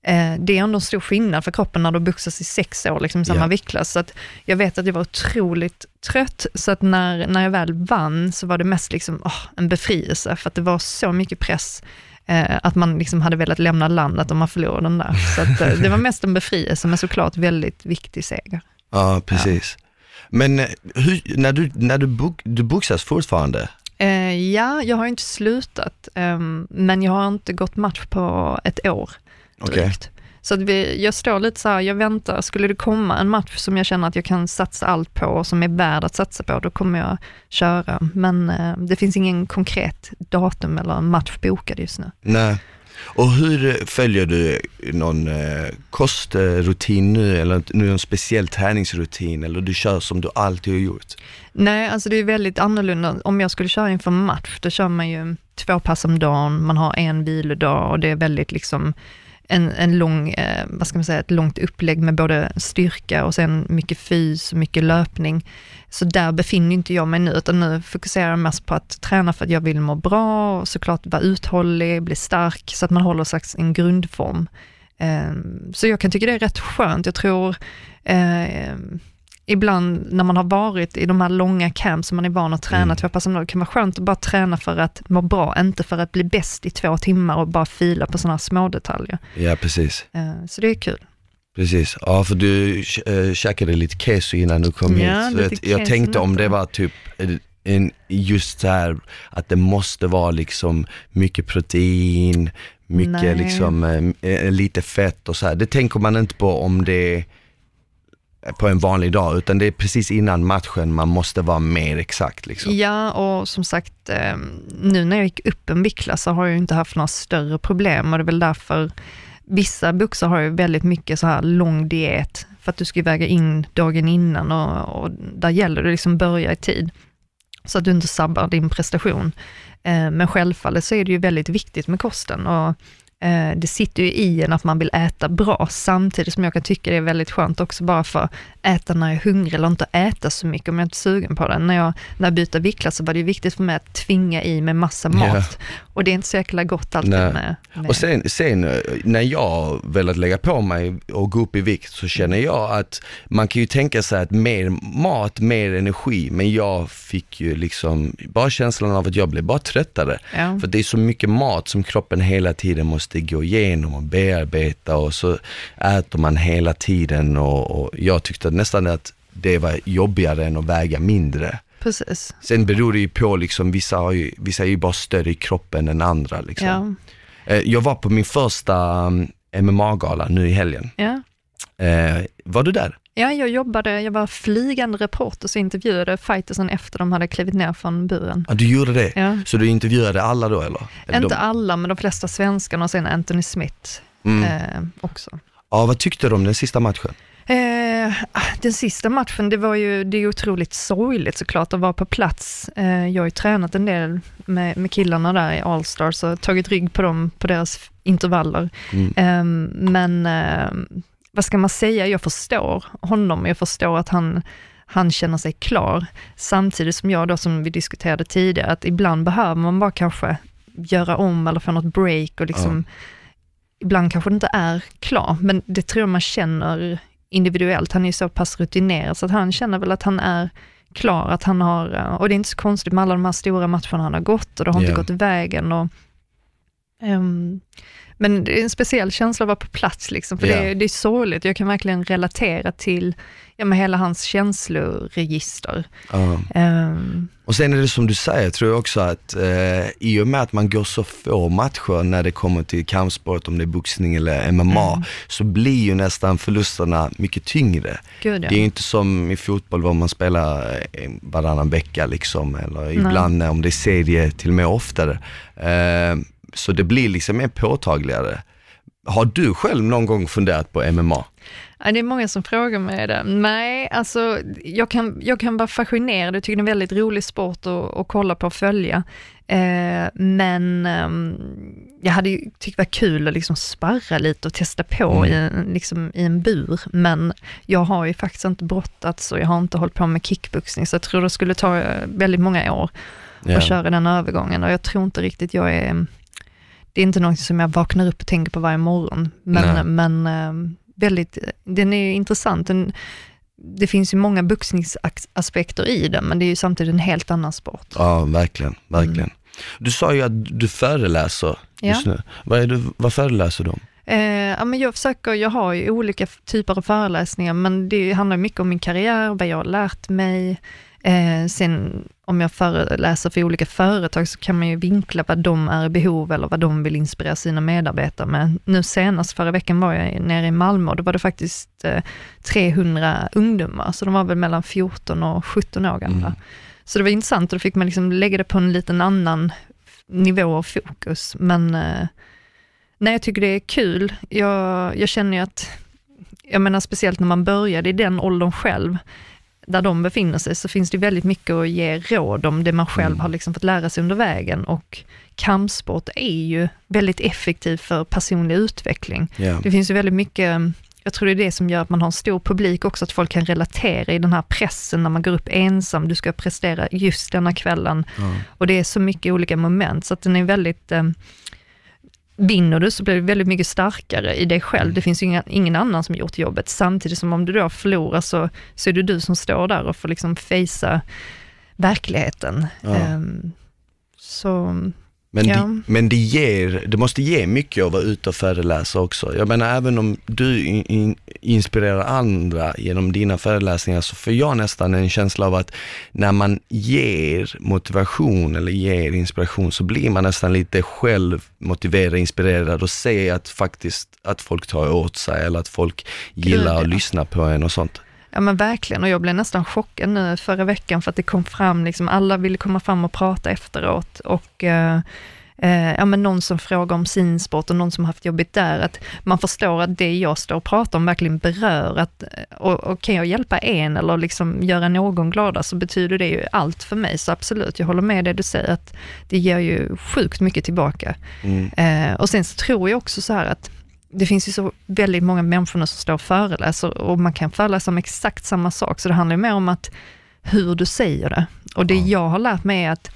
Speaker 1: Eh, det är ändå en stor skillnad för kroppen när du boxas i sex år, liksom samma yeah. viktklass. Så att jag vet att jag var otroligt trött, så att när, när jag väl vann så var det mest liksom, oh, en befrielse, för att det var så mycket press eh, att man liksom hade velat lämna landet om man förlorade den där. Så att, eh, det var mest en befrielse, men såklart väldigt viktig seger.
Speaker 2: Ja, precis. Men eh, hur, när du, när du, bok, du boxas fortfarande?
Speaker 1: Ja, jag har inte slutat, ehm, men jag har inte gått match på ett år
Speaker 2: Okej.
Speaker 1: drygt. Så att vi, jag står lite så här, jag väntar, skulle det komma en match som jag känner att jag kan satsa allt på och som är värd att satsa på, då kommer jag köra. Men eh, det finns ingen konkret datum eller match bokad just nu.
Speaker 2: Nej. Och hur följer du någon eh, kostrutin nu eller någon speciell träningsrutin eller du kör som du alltid har gjort?
Speaker 1: Nej, alltså det är väldigt annorlunda. Om jag skulle köra inför match, då kör man ju två pass om dagen, man har en vilodag och det är väldigt liksom en, en lång, eh, vad ska man säga, ett långt upplägg med både styrka och sen mycket fys och mycket löpning. Så där befinner inte jag mig nu, utan nu fokuserar jag mest på att träna för att jag vill må bra och såklart vara uthållig, bli stark, så att man håller slags en grundform. Eh, så jag kan tycka det är rätt skönt. Jag tror eh, ibland när man har varit i de här långa camps som man är van att träna
Speaker 2: Mm.
Speaker 1: två pass om dagen, kan vara skönt att bara träna för att må bra, inte för att bli bäst i två timmar och bara fila på sådana små detaljer.
Speaker 2: Ja, precis.
Speaker 1: Eh, Så det är kul.
Speaker 2: Precis, ja för du äh, käkade lite keso innan du kom
Speaker 1: Ja,
Speaker 2: hit. Att jag tänkte om det var typ en, just så här att det måste vara liksom mycket protein, mycket
Speaker 1: Nej.
Speaker 2: liksom eh, lite fett och så här. Det tänker man inte på om det är på en vanlig dag, utan det är precis innan matchen man måste vara mer exakt liksom.
Speaker 1: Ja, och som sagt, eh, nu när jag gick upp en viktklass så har jag inte haft några större problem och det är väl därför vissa boxar har ju väldigt mycket så här lång diet för att du ska väga in dagen innan och, och där gäller det liksom börja i tid så att du inte sabbar din prestation. Eh, men självfallet så är det ju väldigt viktigt med kosten och det sitter ju i en att man vill äta bra, samtidigt som jag kan tycka det är väldigt skönt också bara för att äta när jag är hungrig eller inte äta så mycket om jag inte är sugen på det. När jag, när jag bytte viktklass så var det ju viktigt för mig att tvinga i mig massa mat och det är inte så jäkla gott alltid
Speaker 2: Nej.
Speaker 1: med, med
Speaker 2: Och sen, sen eh, när jag velat lägga på mig och gå upp i vikt så känner jag att man kan ju tänka sig att mer mat, mer energi, men jag fick ju liksom bara känslan av att jag blev bara tröttare.
Speaker 1: ja.
Speaker 2: För det är så mycket mat som kroppen hela tiden måste gå igenom och bearbeta och så äter man hela tiden och, och jag tyckte nästan att det var jobbigare än att väga mindre.
Speaker 1: Precis.
Speaker 2: Sen beror det ju på liksom, vissa, har ju, vissa är ju bara större i kroppen än andra liksom.
Speaker 1: Ja.
Speaker 2: Eh, Jag var på min första MMA-gala nu i helgen.
Speaker 1: Ja.
Speaker 2: Eh, var du där?
Speaker 1: ja, jag jobbade, jag var flygande reporter så intervjuade fightersen efter de hade klivit ner från buren.
Speaker 2: Ja, du gjorde det?
Speaker 1: Ja.
Speaker 2: Så du intervjuade alla då eller? eller
Speaker 1: Inte
Speaker 2: de-
Speaker 1: alla, men de flesta svenskarna och sen Anthony Smith
Speaker 2: mm.
Speaker 1: eh, också.
Speaker 2: Ja, vad tyckte du om den sista matchen?
Speaker 1: Eh, den sista matchen, det var ju, det är otroligt sorgligt såklart att vara på plats. Eh, jag har ju tränat en del med, med killarna där i Allstars och tagit rygg på dem på deras intervaller.
Speaker 2: Mm.
Speaker 1: Eh, men eh, vad ska man säga, jag förstår honom, jag förstår att han, han känner sig klar. Samtidigt som jag då, som vi diskuterade tidigare, att ibland behöver man bara kanske göra om eller få något break och liksom, ibland kanske det inte är klar, men det tror jag man känner individuellt. Han är ju så pass rutinerad så att han känner väl att han är klar, att han har, eh, och det är inte så konstigt med alla de här stora matcherna han har gått och det har inte
Speaker 2: Ja.
Speaker 1: gått vägen. Och, ehm, men det är en speciell känsla att vara på plats, liksom, för
Speaker 2: Ja.
Speaker 1: det, är, det är sorgligt. Jag kan verkligen relatera till ja, med hela hans känsloregister.
Speaker 2: Ja.
Speaker 1: Ehm,
Speaker 2: Och sen är det som du säger, tror jag också att eh, i och med att man går så få matcher när det kommer till kampsport, om det är boxning eller MMA,
Speaker 1: Mm.
Speaker 2: så blir ju nästan förlusterna mycket tyngre.
Speaker 1: gud ja.
Speaker 2: Det är ju inte som i fotboll var man spelar eh, varannan vecka liksom, eller ibland när- om det är serie till och med oftare. Eh, så det blir liksom mer påtagligare. Har du själv någon gång funderat på MMA?
Speaker 1: Ja, det är många som frågar mig det. Nej, alltså jag kan, jag kan vara fascinerad. Jag tycker det är en väldigt rolig sport att, att kolla på och följa. Eh, men ehm, jag hade ju tyckt det var kul att liksom sparra lite och testa på
Speaker 2: Mm.
Speaker 1: i, en, liksom, i en bur. Men jag har ju faktiskt inte brottats och jag har inte hållit på med kickboxning, så jag tror det skulle ta eh, väldigt många år
Speaker 2: Ja.
Speaker 1: att köra den övergången. Och jag tror inte riktigt jag är... Det är inte något som jag vaknar upp och tänker på varje morgon.
Speaker 2: Nej.
Speaker 1: Men, men eh, väldigt, den är ju intressant. Den, det finns ju många boxningsaspekter i den, men det är ju samtidigt en helt annan sport.
Speaker 2: Ja, verkligen, verkligen. Du sa ju att du föreläser just nu. Vad, är du, vad föreläser du om?
Speaker 1: Eh, ja, men jag försöker, jag har ju olika typer av föreläsningar, men det handlar mycket om min karriär, vad jag har lärt mig. Eh, sen om jag föreläser för olika företag så kan man ju vinkla vad de är i behov eller vad de vill inspirera sina medarbetare med. Nu senast förra veckan var jag nere i Malmö och då var det faktiskt eh, 300 ungdomar, så de var väl mellan 14 och 17 år gamla. Mm. Så det var intressant och då fick man liksom lägga det på en liten annan nivå och fokus. Men eh, nej, jag tycker det är kul. Jag, jag känner ju att, jag menar speciellt när man började i den åldern själv, där de befinner sig, så finns det väldigt mycket att ge råd om det man själv mm. har liksom fått lära sig under vägen. Och kampsport är ju väldigt effektivt för personlig utveckling. Yeah. Det finns ju väldigt mycket jag tror det är det som gör att man har en stor publik också, att folk kan relatera i den här pressen när man går upp ensam, du ska prestera just denna kvällen. Mm. Och det är så mycket olika moment, så att den är väldigt, eh, vinner du så blir du väldigt mycket starkare i dig själv. Mm. Det finns ju inga, ingen annan som gjort jobbet, samtidigt som om du då förlorar så, så är det du som står där och får liksom fejsa verkligheten. Ja. Um, så
Speaker 2: men, ja. det, men det, ger, det måste ge mycket att vara ute och föreläsa också. Jag menar även om du in, inspirerar andra genom dina föreläsningar så får jag nästan en känsla av att när man ger motivation eller ger inspiration så blir man nästan lite själv motiverad, inspirerad och ser att faktiskt att folk tar åt sig eller att folk gillar att lyssna på en och sånt.
Speaker 1: Ja men verkligen och jag blev nästan chockad nu förra veckan för att det kom fram, liksom alla ville komma fram och prata efteråt och eh, eh, ja men någon som frågar om sin sport och någon som haft jobbigt där, att man förstår att det jag står och pratar om verkligen berör, att, och, och kan jag hjälpa en eller liksom göra någon glada så betyder det ju allt för mig, så absolut, jag håller med det du säger, att det ger ju sjukt mycket tillbaka. Mm. Eh, och sen så tror jag också så här att det finns ju så väldigt många människor som står och föreläser och man kan föreläsa om exakt samma sak, så det handlar ju mer om att hur du säger det. Och det jag har lärt mig är att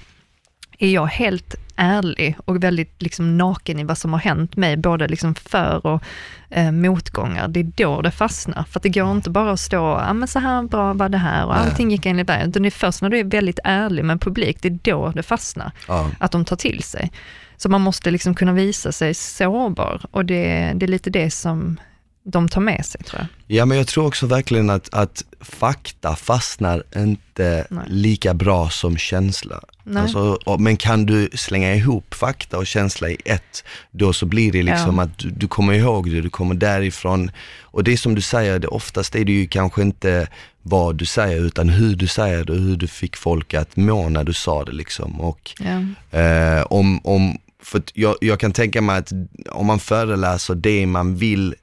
Speaker 1: är jag helt ärlig och väldigt liksom naken i vad som har hänt mig, både liksom för och eh, motgångar, det är då det fastnar. För det går inte bara att stå, ja men så här bra var det här och allting gick enligt vägen, utan det är först när du är väldigt ärlig med publik, det är då det fastnar. Ja. Att de tar till sig. Så man måste liksom kunna visa sig sårbar och det, det är lite det som de tar med sig tror jag.
Speaker 2: Ja men jag tror också verkligen att, att fakta fastnar inte Nej. lika bra som känsla. Alltså, men kan du slänga ihop fakta och känsla i ett, då så blir det liksom ja. att du, du, kommer ihåg det, du kommer därifrån. Och det är som du säger, det, oftast är det ju kanske inte vad du säger utan hur du säger det och hur du fick folk att må när du sa det liksom. Och ja. eh, om, om för jag, jag kan tänka mig att om man föreläser det man vill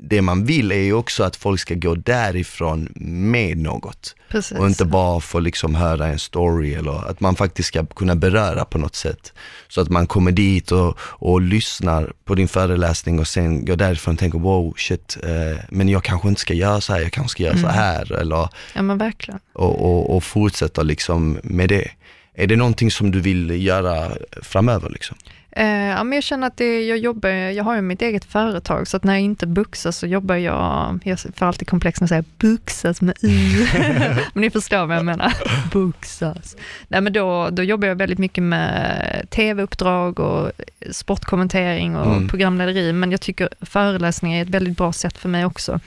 Speaker 2: det man vill är ju också att folk ska gå därifrån med något. Precis. Och inte bara få liksom höra en story eller att man faktiskt ska kunna beröra på något sätt. Så att man kommer dit och, och lyssnar på din föreläsning och sen går därifrån och tänker wow shit, eh, men jag kanske inte ska göra så här, jag kanske ska göra mm. så här eller
Speaker 1: Ja men verkligen.
Speaker 2: Och, och, och fortsätta liksom med det. Är det någonting som du vill göra framöver liksom?
Speaker 1: Eh, ja, men jag känner att det, jag jobbar, jag har ju mitt eget företag, så att när jag inte buxas så jobbar jag, jag får alltid komplex när jag säger buxas med i, men ni förstår vad jag menar, buxas. Nej men då, då jobbar jag väldigt mycket med tv-uppdrag och sportkommentering och mm. programlederi, men jag tycker föreläsningar är ett väldigt bra sätt för mig också,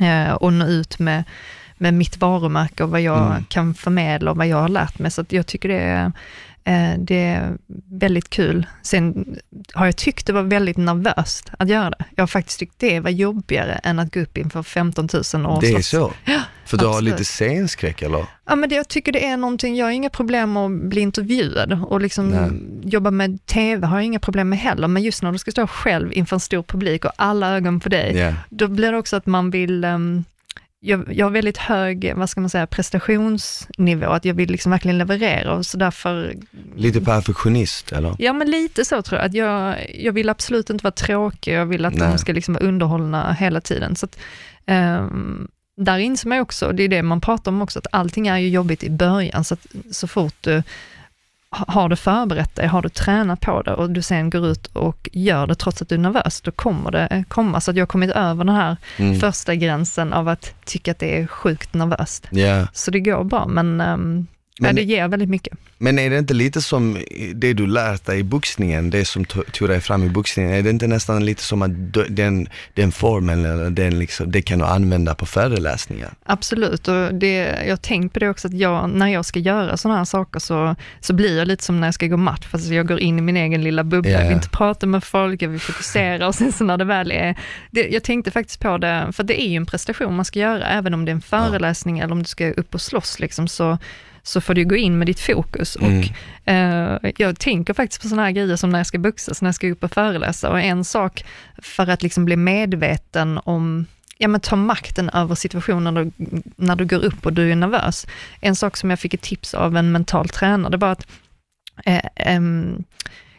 Speaker 1: eh, att nå ut med med mitt varumärke och vad jag mm. kan förmedla och vad jag har lärt mig. Så jag tycker det är Eh, det är väldigt kul. Sen har jag tyckt det var väldigt nervöst att göra det. Jag har faktiskt tyckt det var jobbigare än att gå upp inför 15 000 år.
Speaker 2: Det är så? Ja, För du har lite scenskräck eller?
Speaker 1: Ja, men det, jag tycker det är någonting, jag har inga problem att bli intervjuad och liksom Nej. jobba med TV har jag inga problem med heller, men just när du ska stå själv inför en stor publik och alla ögon på dig, yeah. då blir det också att man vill um, jag, jag har väldigt hög, vad ska man säga, prestationsnivå, att jag vill liksom verkligen leverera och så därför...
Speaker 2: Lite perfektionist eller?
Speaker 1: Ja men lite så tror jag, att jag, jag vill absolut inte vara tråkig, jag vill att Nej. de ska liksom vara underhållna hela tiden. Så att, um, där inser man också, det är det man pratar om också, att allting är ju jobbigt i början, så att så fort du har du förberett dig, har du tränat på det och du sen går ut och gör det trots att du är nervös, då kommer det komma. Så att jag har kommit över den här mm. första gränsen av att tycka att det är sjukt nervöst. Yeah. Så det går bra, men um, Men, det ger väldigt mycket.
Speaker 2: Men är det inte lite som det du lärt dig i boxningen, det som tog dig fram i boxningen, är det inte nästan lite som att den, den formen, eller den liksom, det kan du använda på föreläsningar?
Speaker 1: Absolut, och det, jag har tänkt på det också, att jag, när jag ska göra sådana här saker så, så blir jag lite som när jag ska gå match, fast jag går in i min egen lilla bubbla, yeah. jag vill inte prata med folk, jag vill fokusera och sen så när det väl är, det, jag tänkte faktiskt på det, för det är ju en prestation man ska göra, även om det är en föreläsning ja. eller om du ska upp och slåss, liksom, så så får du gå in med ditt fokus. Mm. Och, eh, jag tänker faktiskt på sådana här grejer som när jag ska buxas, när jag ska upp och föreläsa. Och en sak för att liksom bli medveten om ja, men ta makten över situationen när du, när du går upp och du är nervös. En sak som jag fick ett tips av en mental tränare, det var att eh, eh,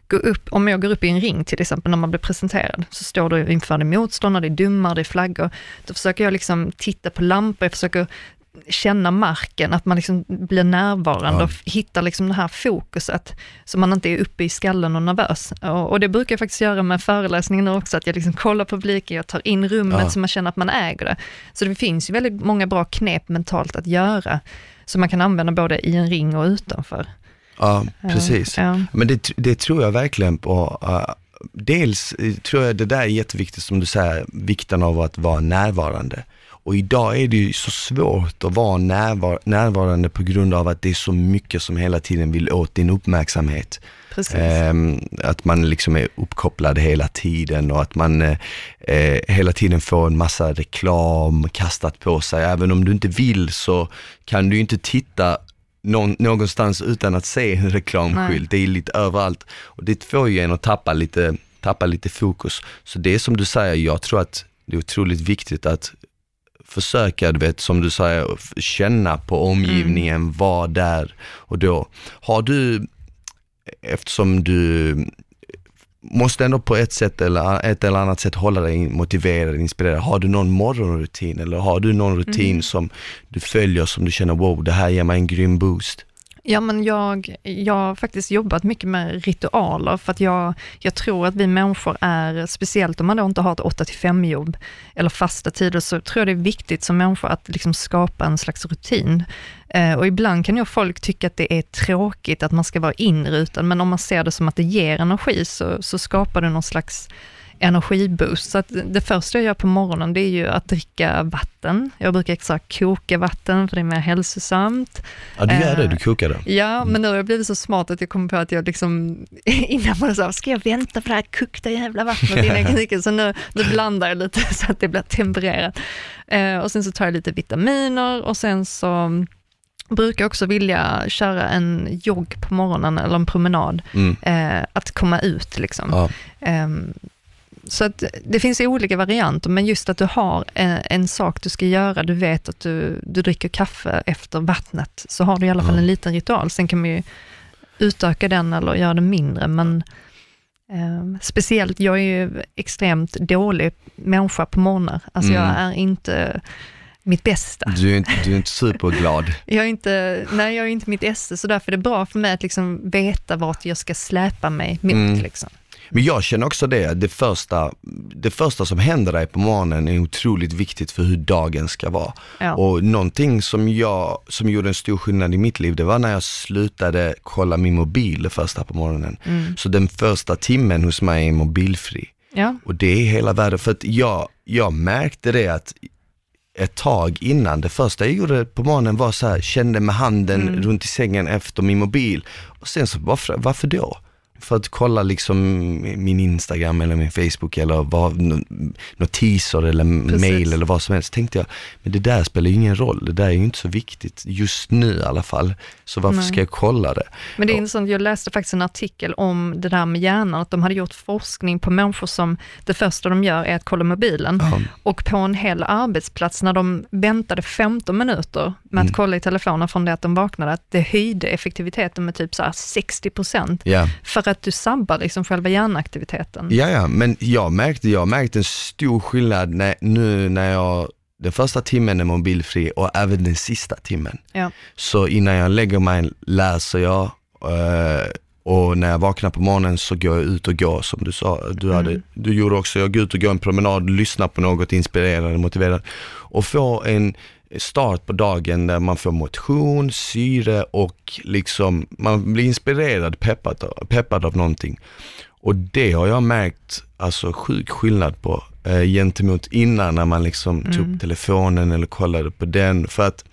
Speaker 1: gå upp, om jag går upp i en ring till exempel när man blir presenterad, så står du inför din motståndare, det är dummar, det är flaggor. Då försöker jag liksom titta på lampor, jag försöker känna marken, att man liksom blir närvarande ja. och hittar liksom det här fokuset, så man inte är uppe i skallen och nervös. Och, och det brukar jag faktiskt göra med föreläsningen också, att jag liksom kollar publiken, jag tar in rummet ja. så man känner att man äger det. Så det finns ju väldigt många bra knep mentalt att göra, som man kan använda både i en ring och utanför.
Speaker 2: Ja, precis. Ja. Men det, det tror jag verkligen på. Uh, dels tror jag det där är jätteviktigt som du säger, vikten av att vara närvarande. Och idag är det ju så svårt att vara närvar närvarande på grund av att det är så mycket som hela tiden vill åt din uppmärksamhet.
Speaker 1: Ähm,
Speaker 2: att man liksom är uppkopplad hela tiden och att man eh, eh, hela tiden får en massa reklam kastat på sig. Även om du inte vill så kan du inte titta någon, någonstans utan att se en reklamskylt. Det är lite överallt och det får ju en att tappa lite, tappa lite fokus. Så det är som du säger, jag tror att det är otroligt viktigt att försöka, du vet, som du säger, känna på omgivningen, mm. vara där och då. Har du, eftersom du måste ändå på ett sätt eller ett eller annat sätt hålla dig motiverad, inspirerad. Har du någon morgonrutin eller har du någon rutin mm. som du följer som du känner, wow, det här ger mig en grym boost?
Speaker 1: Ja, men jag, jag har faktiskt jobbat mycket med ritualer, för att jag, jag tror att vi människor är, speciellt om man då inte har ett 8 5 jobb eller fasta tider, så tror jag det är viktigt som människa att liksom skapa en slags rutin. Eh, och ibland kan ju folk tycka att det är tråkigt att man ska vara inrutad, men om man ser det som att det ger energi, så, så skapar det någon slags energiboost. Så att det första jag gör på morgonen, det är ju att dricka vatten. Jag brukar extra koka vatten, för det är mer hälsosamt.
Speaker 2: Ja, du gör det, du kokar det?
Speaker 1: Ja, mm. men nu har jag blivit så smart att jag kommer på att jag liksom, innan man sa, ska jag vänta på det här kokta jävla vattnet innan jag kan dricka? Så nu, nu blandar jag lite så att det blir tempererat. Eh, och sen så tar jag lite vitaminer och sen så brukar också vilja köra en jogg på morgonen eller en promenad. Mm. Eh, att komma ut liksom. Ja. Eh, så att det finns olika varianter, men just att du har en, en, sak du ska göra, du vet att du, du dricker kaffe efter vattnet, så har du i alla fall en liten ritual. Sen kan man ju utöka den eller göra den mindre, men eh, speciellt, jag är ju extremt dålig människa på morgnar. Alltså mm. jag är inte mitt bästa.
Speaker 2: Du är inte, du är inte superglad.
Speaker 1: jag är inte, nej, jag är inte mitt esse, så därför är det bra för mig att liksom veta vart jag ska släpa mig mot. Mm. Liksom.
Speaker 2: Men jag känner också det, det första, det första som händer dig på morgonen är otroligt viktigt för hur dagen ska vara. Ja. Och någonting som jag, som gjorde en stor skillnad i mitt liv, det var när jag slutade kolla min mobil första på morgonen. Mm. Så den första timmen hos mig är mobilfri.
Speaker 1: Ja.
Speaker 2: Och det är hela världen, för att jag, jag märkte det att ett tag innan, det första jag gjorde på morgonen var så här, kände med handen mm. runt i sängen efter min mobil. Och sen så, varför, varför då? För att kolla liksom min Instagram eller min Facebook eller vad, notiser eller Precis. mail eller vad som helst. Tänkte jag, men det där spelar ju ingen roll, det där är ju inte så viktigt just nu i alla fall. Så varför Nej. ska jag kolla det?
Speaker 1: Men det är intressant, jag läste faktiskt en artikel om det där med hjärnan, att de hade gjort forskning på människor som det första de gör är att kolla mobilen. Ja. Och på en hel arbetsplats, när de väntade 15 minuter med att mm. kolla i telefonen från det att de vaknade, att det höjde effektiviteten med typ så 60 procent.
Speaker 2: Ja.
Speaker 1: För att du sabbar liksom själva hjärnaktiviteten.
Speaker 2: Ja, ja, men jag märkte, jag märkte en stor skillnad när, nu när jag den första timmen är mobilfri och även den sista timmen.
Speaker 1: Ja.
Speaker 2: Så innan jag lägger mig läser jag eh, och när jag vaknar på morgonen så går jag ut och går som du sa. Du, hade, mm. du gjorde också, jag går ut och går en promenad, lyssnar på något inspirerande, motiverande och får en start på dagen där man får motion, syre och liksom man blir inspirerad, peppad, peppad av någonting. Och det har jag märkt alltså sjuk skillnad på eh, gentemot innan när man liksom mm. tog upp telefonen eller kollade på den. För att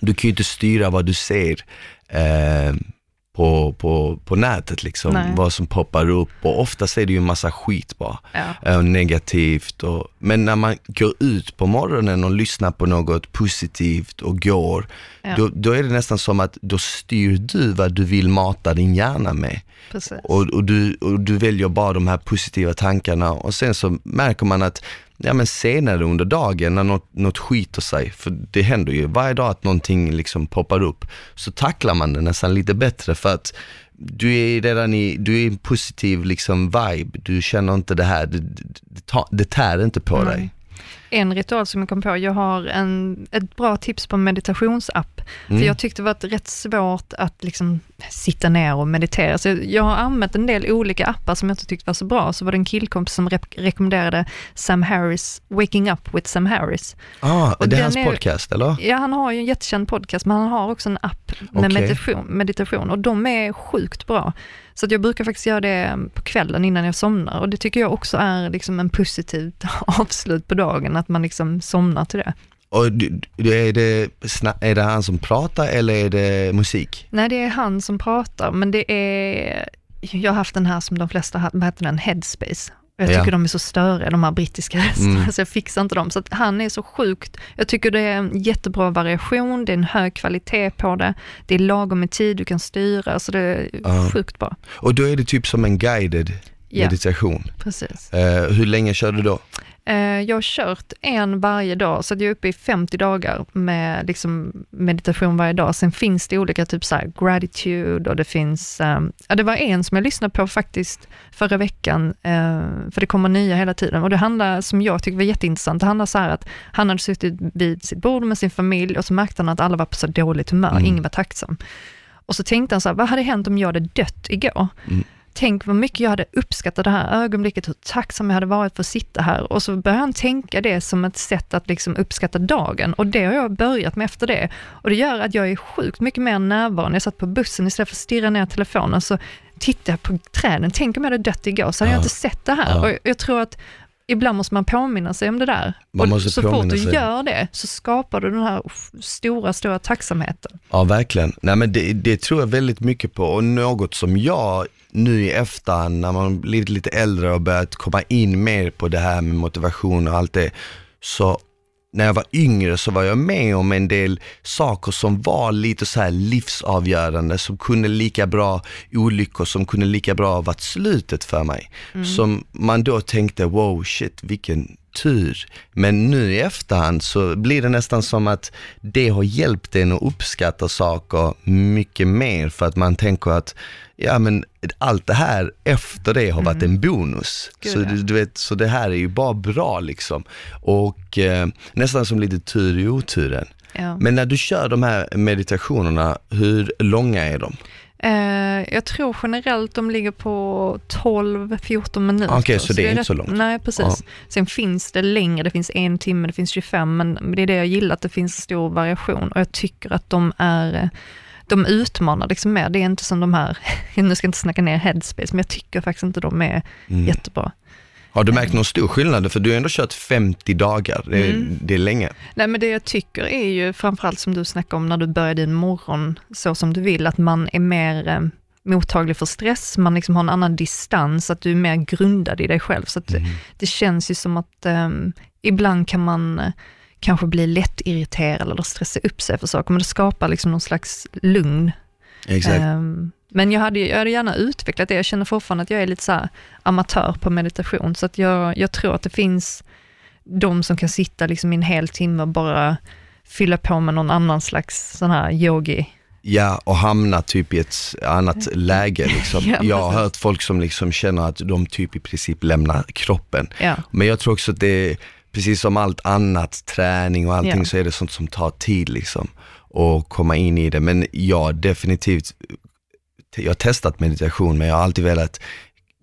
Speaker 2: du kan ju inte styra vad du ser eh, på, på, på nätet liksom, Nej. vad som poppar upp och oftast är det ju en massa skit bara, ja. och negativt. Och, men när man går ut på morgonen och lyssnar på något positivt och går, ja. då, då är det nästan som att då styr du vad du vill mata din hjärna med. Och, och, du, och du väljer bara de här positiva tankarna och sen så märker man att ja, men senare under dagen när något, något skiter sig, för det händer ju varje dag att någonting liksom poppar upp, så tacklar man det nästan lite bättre för att du är redan i, du är i en positiv liksom vibe, du känner inte det här, det, det, det tär inte på mm. dig
Speaker 1: en ritual som jag kom på, jag har en, ett bra tips på meditationsapp. Mm. För jag tyckte det var rätt svårt att liksom sitta ner och meditera. Så jag har använt en del olika appar som jag inte tyckte var så bra. Så var det en killkompis som re rekommenderade Sam Harris, Waking Up with Sam Harris.
Speaker 2: Ah, och det är hans är, podcast eller?
Speaker 1: Ja, han har ju en jättekänd podcast, men han har också en app med okay. meditation, meditation och de är sjukt bra. Så jag brukar faktiskt göra det på kvällen innan jag somnar och det tycker jag också är liksom en positivt avslut på dagen, att man liksom somnar till det.
Speaker 2: Och är det, är det han som pratar eller är det musik?
Speaker 1: Nej, det är han som pratar, men det är, jag har haft den här som de flesta har, vad heter den, Headspace. Jag tycker ja. de är så störiga, de här brittiska hästarna, mm. så jag fixar inte dem. Så att han är så sjukt, jag tycker det är en jättebra variation, det är en hög kvalitet på det, det är lagom med tid du kan styra, så det är uh. sjukt bra.
Speaker 2: Och då är det typ som en guided meditation?
Speaker 1: Ja, precis.
Speaker 2: Uh, hur länge kör du då?
Speaker 1: Eh, jag har kört en varje dag, så jag är uppe i 50 dagar med liksom meditation varje dag. Sen finns det olika, typ så här gratitude och det finns, ehm, ja det var en som jag lyssnade på faktiskt förra veckan, eh, för det kommer nya hela tiden. Och det handlar, som jag tycker var jätteintressant, det handlar så här att han hade suttit vid sitt bord med sin familj och så märkte han att alla var på så dåligt humör, mm. ingen var tacksam. Och så tänkte han så här, vad hade hänt om jag hade dött igår? Mm tänk vad mycket jag hade uppskattat det här ögonblicket, hur tacksam jag hade varit för att sitta här. Och så började han tänka det som ett sätt att liksom uppskatta dagen. Och det har jag börjat med efter det. Och det gör att jag är sjukt mycket mer närvarande. Jag satt på bussen istället för att stirra ner telefonen, så tittade jag på träden. Tänk om jag hade dött igår, så hade ja. jag inte sett det här. Ja. Och jag tror att ibland måste man påminna sig om det där. Och så fort du sig. gör det så skapar du den här stora, stora tacksamheten.
Speaker 2: Ja, verkligen. Nej, men det, det tror jag väldigt mycket på och något som jag nu i efterhand när man blivit lite äldre och börjat komma in mer på det här med motivation och allt det, så när jag var yngre så var jag med om en del saker som var lite så här livsavgörande, som kunde lika bra, olyckor som kunde lika bra varit slutet för mig. Mm. Som man då tänkte, wow shit vilken tur. Men nu i efterhand så blir det nästan som att det har hjälpt en att uppskatta saker mycket mer för att man tänker att ja men allt det här efter det har varit mm. en bonus. Gud, så, ja. du vet, så det här är ju bara bra liksom. Och eh, nästan som lite tur i oturen. Ja. Men när du kör de här meditationerna, hur långa är de?
Speaker 1: Eh, jag tror generellt de ligger på 12-14 minuter.
Speaker 2: Okej, okay, så, så, det är, inte rätt, så långt?
Speaker 1: Nej, precis. Ja. Sen finns det längre, det finns en timme, det finns 25, men det är det jag gillar, att det finns stor variation och jag tycker att de är de utmanar liksom mer. Det är inte som de här, nu ska jag inte snacka ner headspace, men jag tycker faktiskt inte de är mm. jättebra.
Speaker 2: Har du märkt någon stor skillnad? För du har ändå kört 50 dagar, det är, mm. det är länge.
Speaker 1: Nej men det jag tycker är ju framförallt som du snackar om när du börjar din morgon så som du vill, att man är mer eh, mottaglig för stress, man liksom har en annan distans, att du är mer grundad i dig själv. Så mm. det, känns ju som att eh, ibland kan man eh, kanske bli lätt irriterad eller stressa upp sig för saker, men det skapar liksom någon slags lugn.
Speaker 2: Exakt. Um,
Speaker 1: men jag hade, jag hade gärna utvecklat det, jag känner fortfarande att jag är lite så amatör på meditation, så att jag, jag tror att det finns de som kan sitta liksom i en hel timme och bara fylla på med någon annan slags sån här yogi
Speaker 2: Ja, och hamna typ i ett annat läge. Liksom. ja, jag har hört folk som liksom känner att de typ i princip lämnar kroppen.
Speaker 1: Ja.
Speaker 2: Men jag tror också att det precis som allt annat, träning och allting, ja. så är det sånt som tar tid liksom. Och komma in i det. Men ja, definitivt, jag har testat meditation, men jag har alltid velat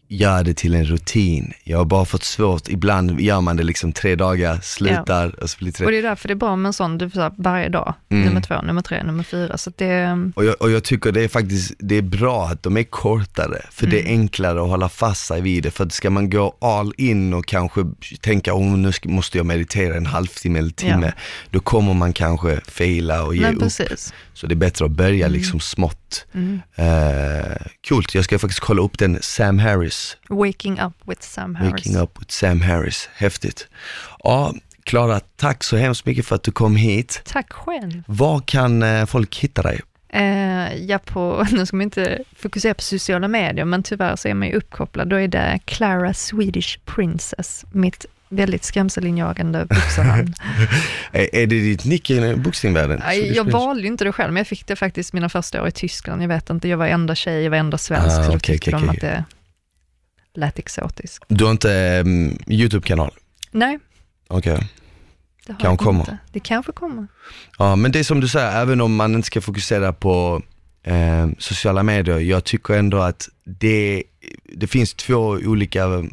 Speaker 2: göra det till en rutin. Jag har bara fått svårt, ibland gör man det liksom tre dagar, slutar ja. och så blir det tre.
Speaker 1: Och det är därför det är bra med en sån, du får varje dag, mm. nummer två, nummer tre, nummer fyra. Så det...
Speaker 2: och, jag, och jag tycker det är faktiskt, det är bra att de är kortare, för mm. det är mm. enklare att hålla fast sig vid det. För att ska man gå all in och kanske tänka, oh, nu måste jag meditera en halvtimme eller timme, ja. då kommer man kanske fejla och ge Men, upp. Precis. Så det är bättre att börja mm. liksom smått. Mm. Uh, coolt, jag ska faktiskt kolla upp den Sam Harris.
Speaker 1: Waking up with Sam Harris.
Speaker 2: Waking up with Sam Harris, häftigt. Ja, Klara, tack så hemskt mycket för att du kom hit.
Speaker 1: Tack själv.
Speaker 2: Var kan uh, folk hitta dig?
Speaker 1: Uh, ja, på, nu ska man inte fokusera på sociala medier, men tyvärr så är man ju uppkopplad. Då är det Clara Swedish Princess, mitt väldigt skrämselinjagande boxarnamn.
Speaker 2: är, det ditt nick i boxningsvärlden?
Speaker 1: Jag valde ju inte det själv, men jag fick det faktiskt mina första år i Tyskland. Jag vet inte, jag var enda tjej, jag var enda svensk, ah, så då okay, tyckte okay, de okay. att det lät exotiskt.
Speaker 2: Du har inte um, YouTube-kanal?
Speaker 1: Nej.
Speaker 2: Okej. Okay. Det kanske kommer.
Speaker 1: Det kanske kommer.
Speaker 2: Ja, men det är som du säger, även om man inte ska fokusera på eh, sociala medier, jag tycker ändå att det, det finns två olika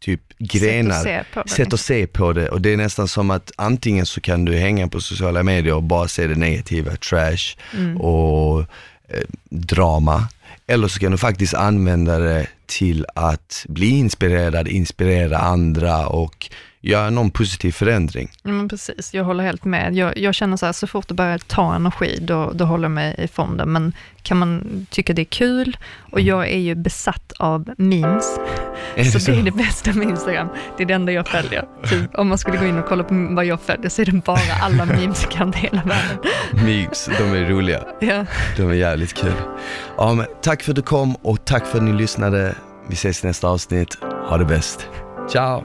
Speaker 2: typ grenar, sätt att, sätt att se på det och det är nästan som att antingen så kan du hänga på sociala medier och bara se det negativa, trash mm. och eh, drama. Eller så kan du faktiskt använda det till att bli inspirerad, inspirera andra och göra någon positiv förändring.
Speaker 1: Men precis, jag håller helt med. Jag, jag känner så här, så fort det börjar ta energi, då, då håller jag mig i fonden. Men kan man tycka det är kul, och mm. jag är ju besatt av memes, är så, så, det är det bästa med Instagram. Det är det enda jag följer. Typ, om man skulle gå in och kolla på vad jag följer, så är det bara alla memes i hela världen.
Speaker 2: Memes, de är roliga. Ja. De är jävligt kul. Ja, men tack för att du kom och tack för att ni lyssnade. Vi ses i nästa avsnitt. Ha det bäst. Ciao!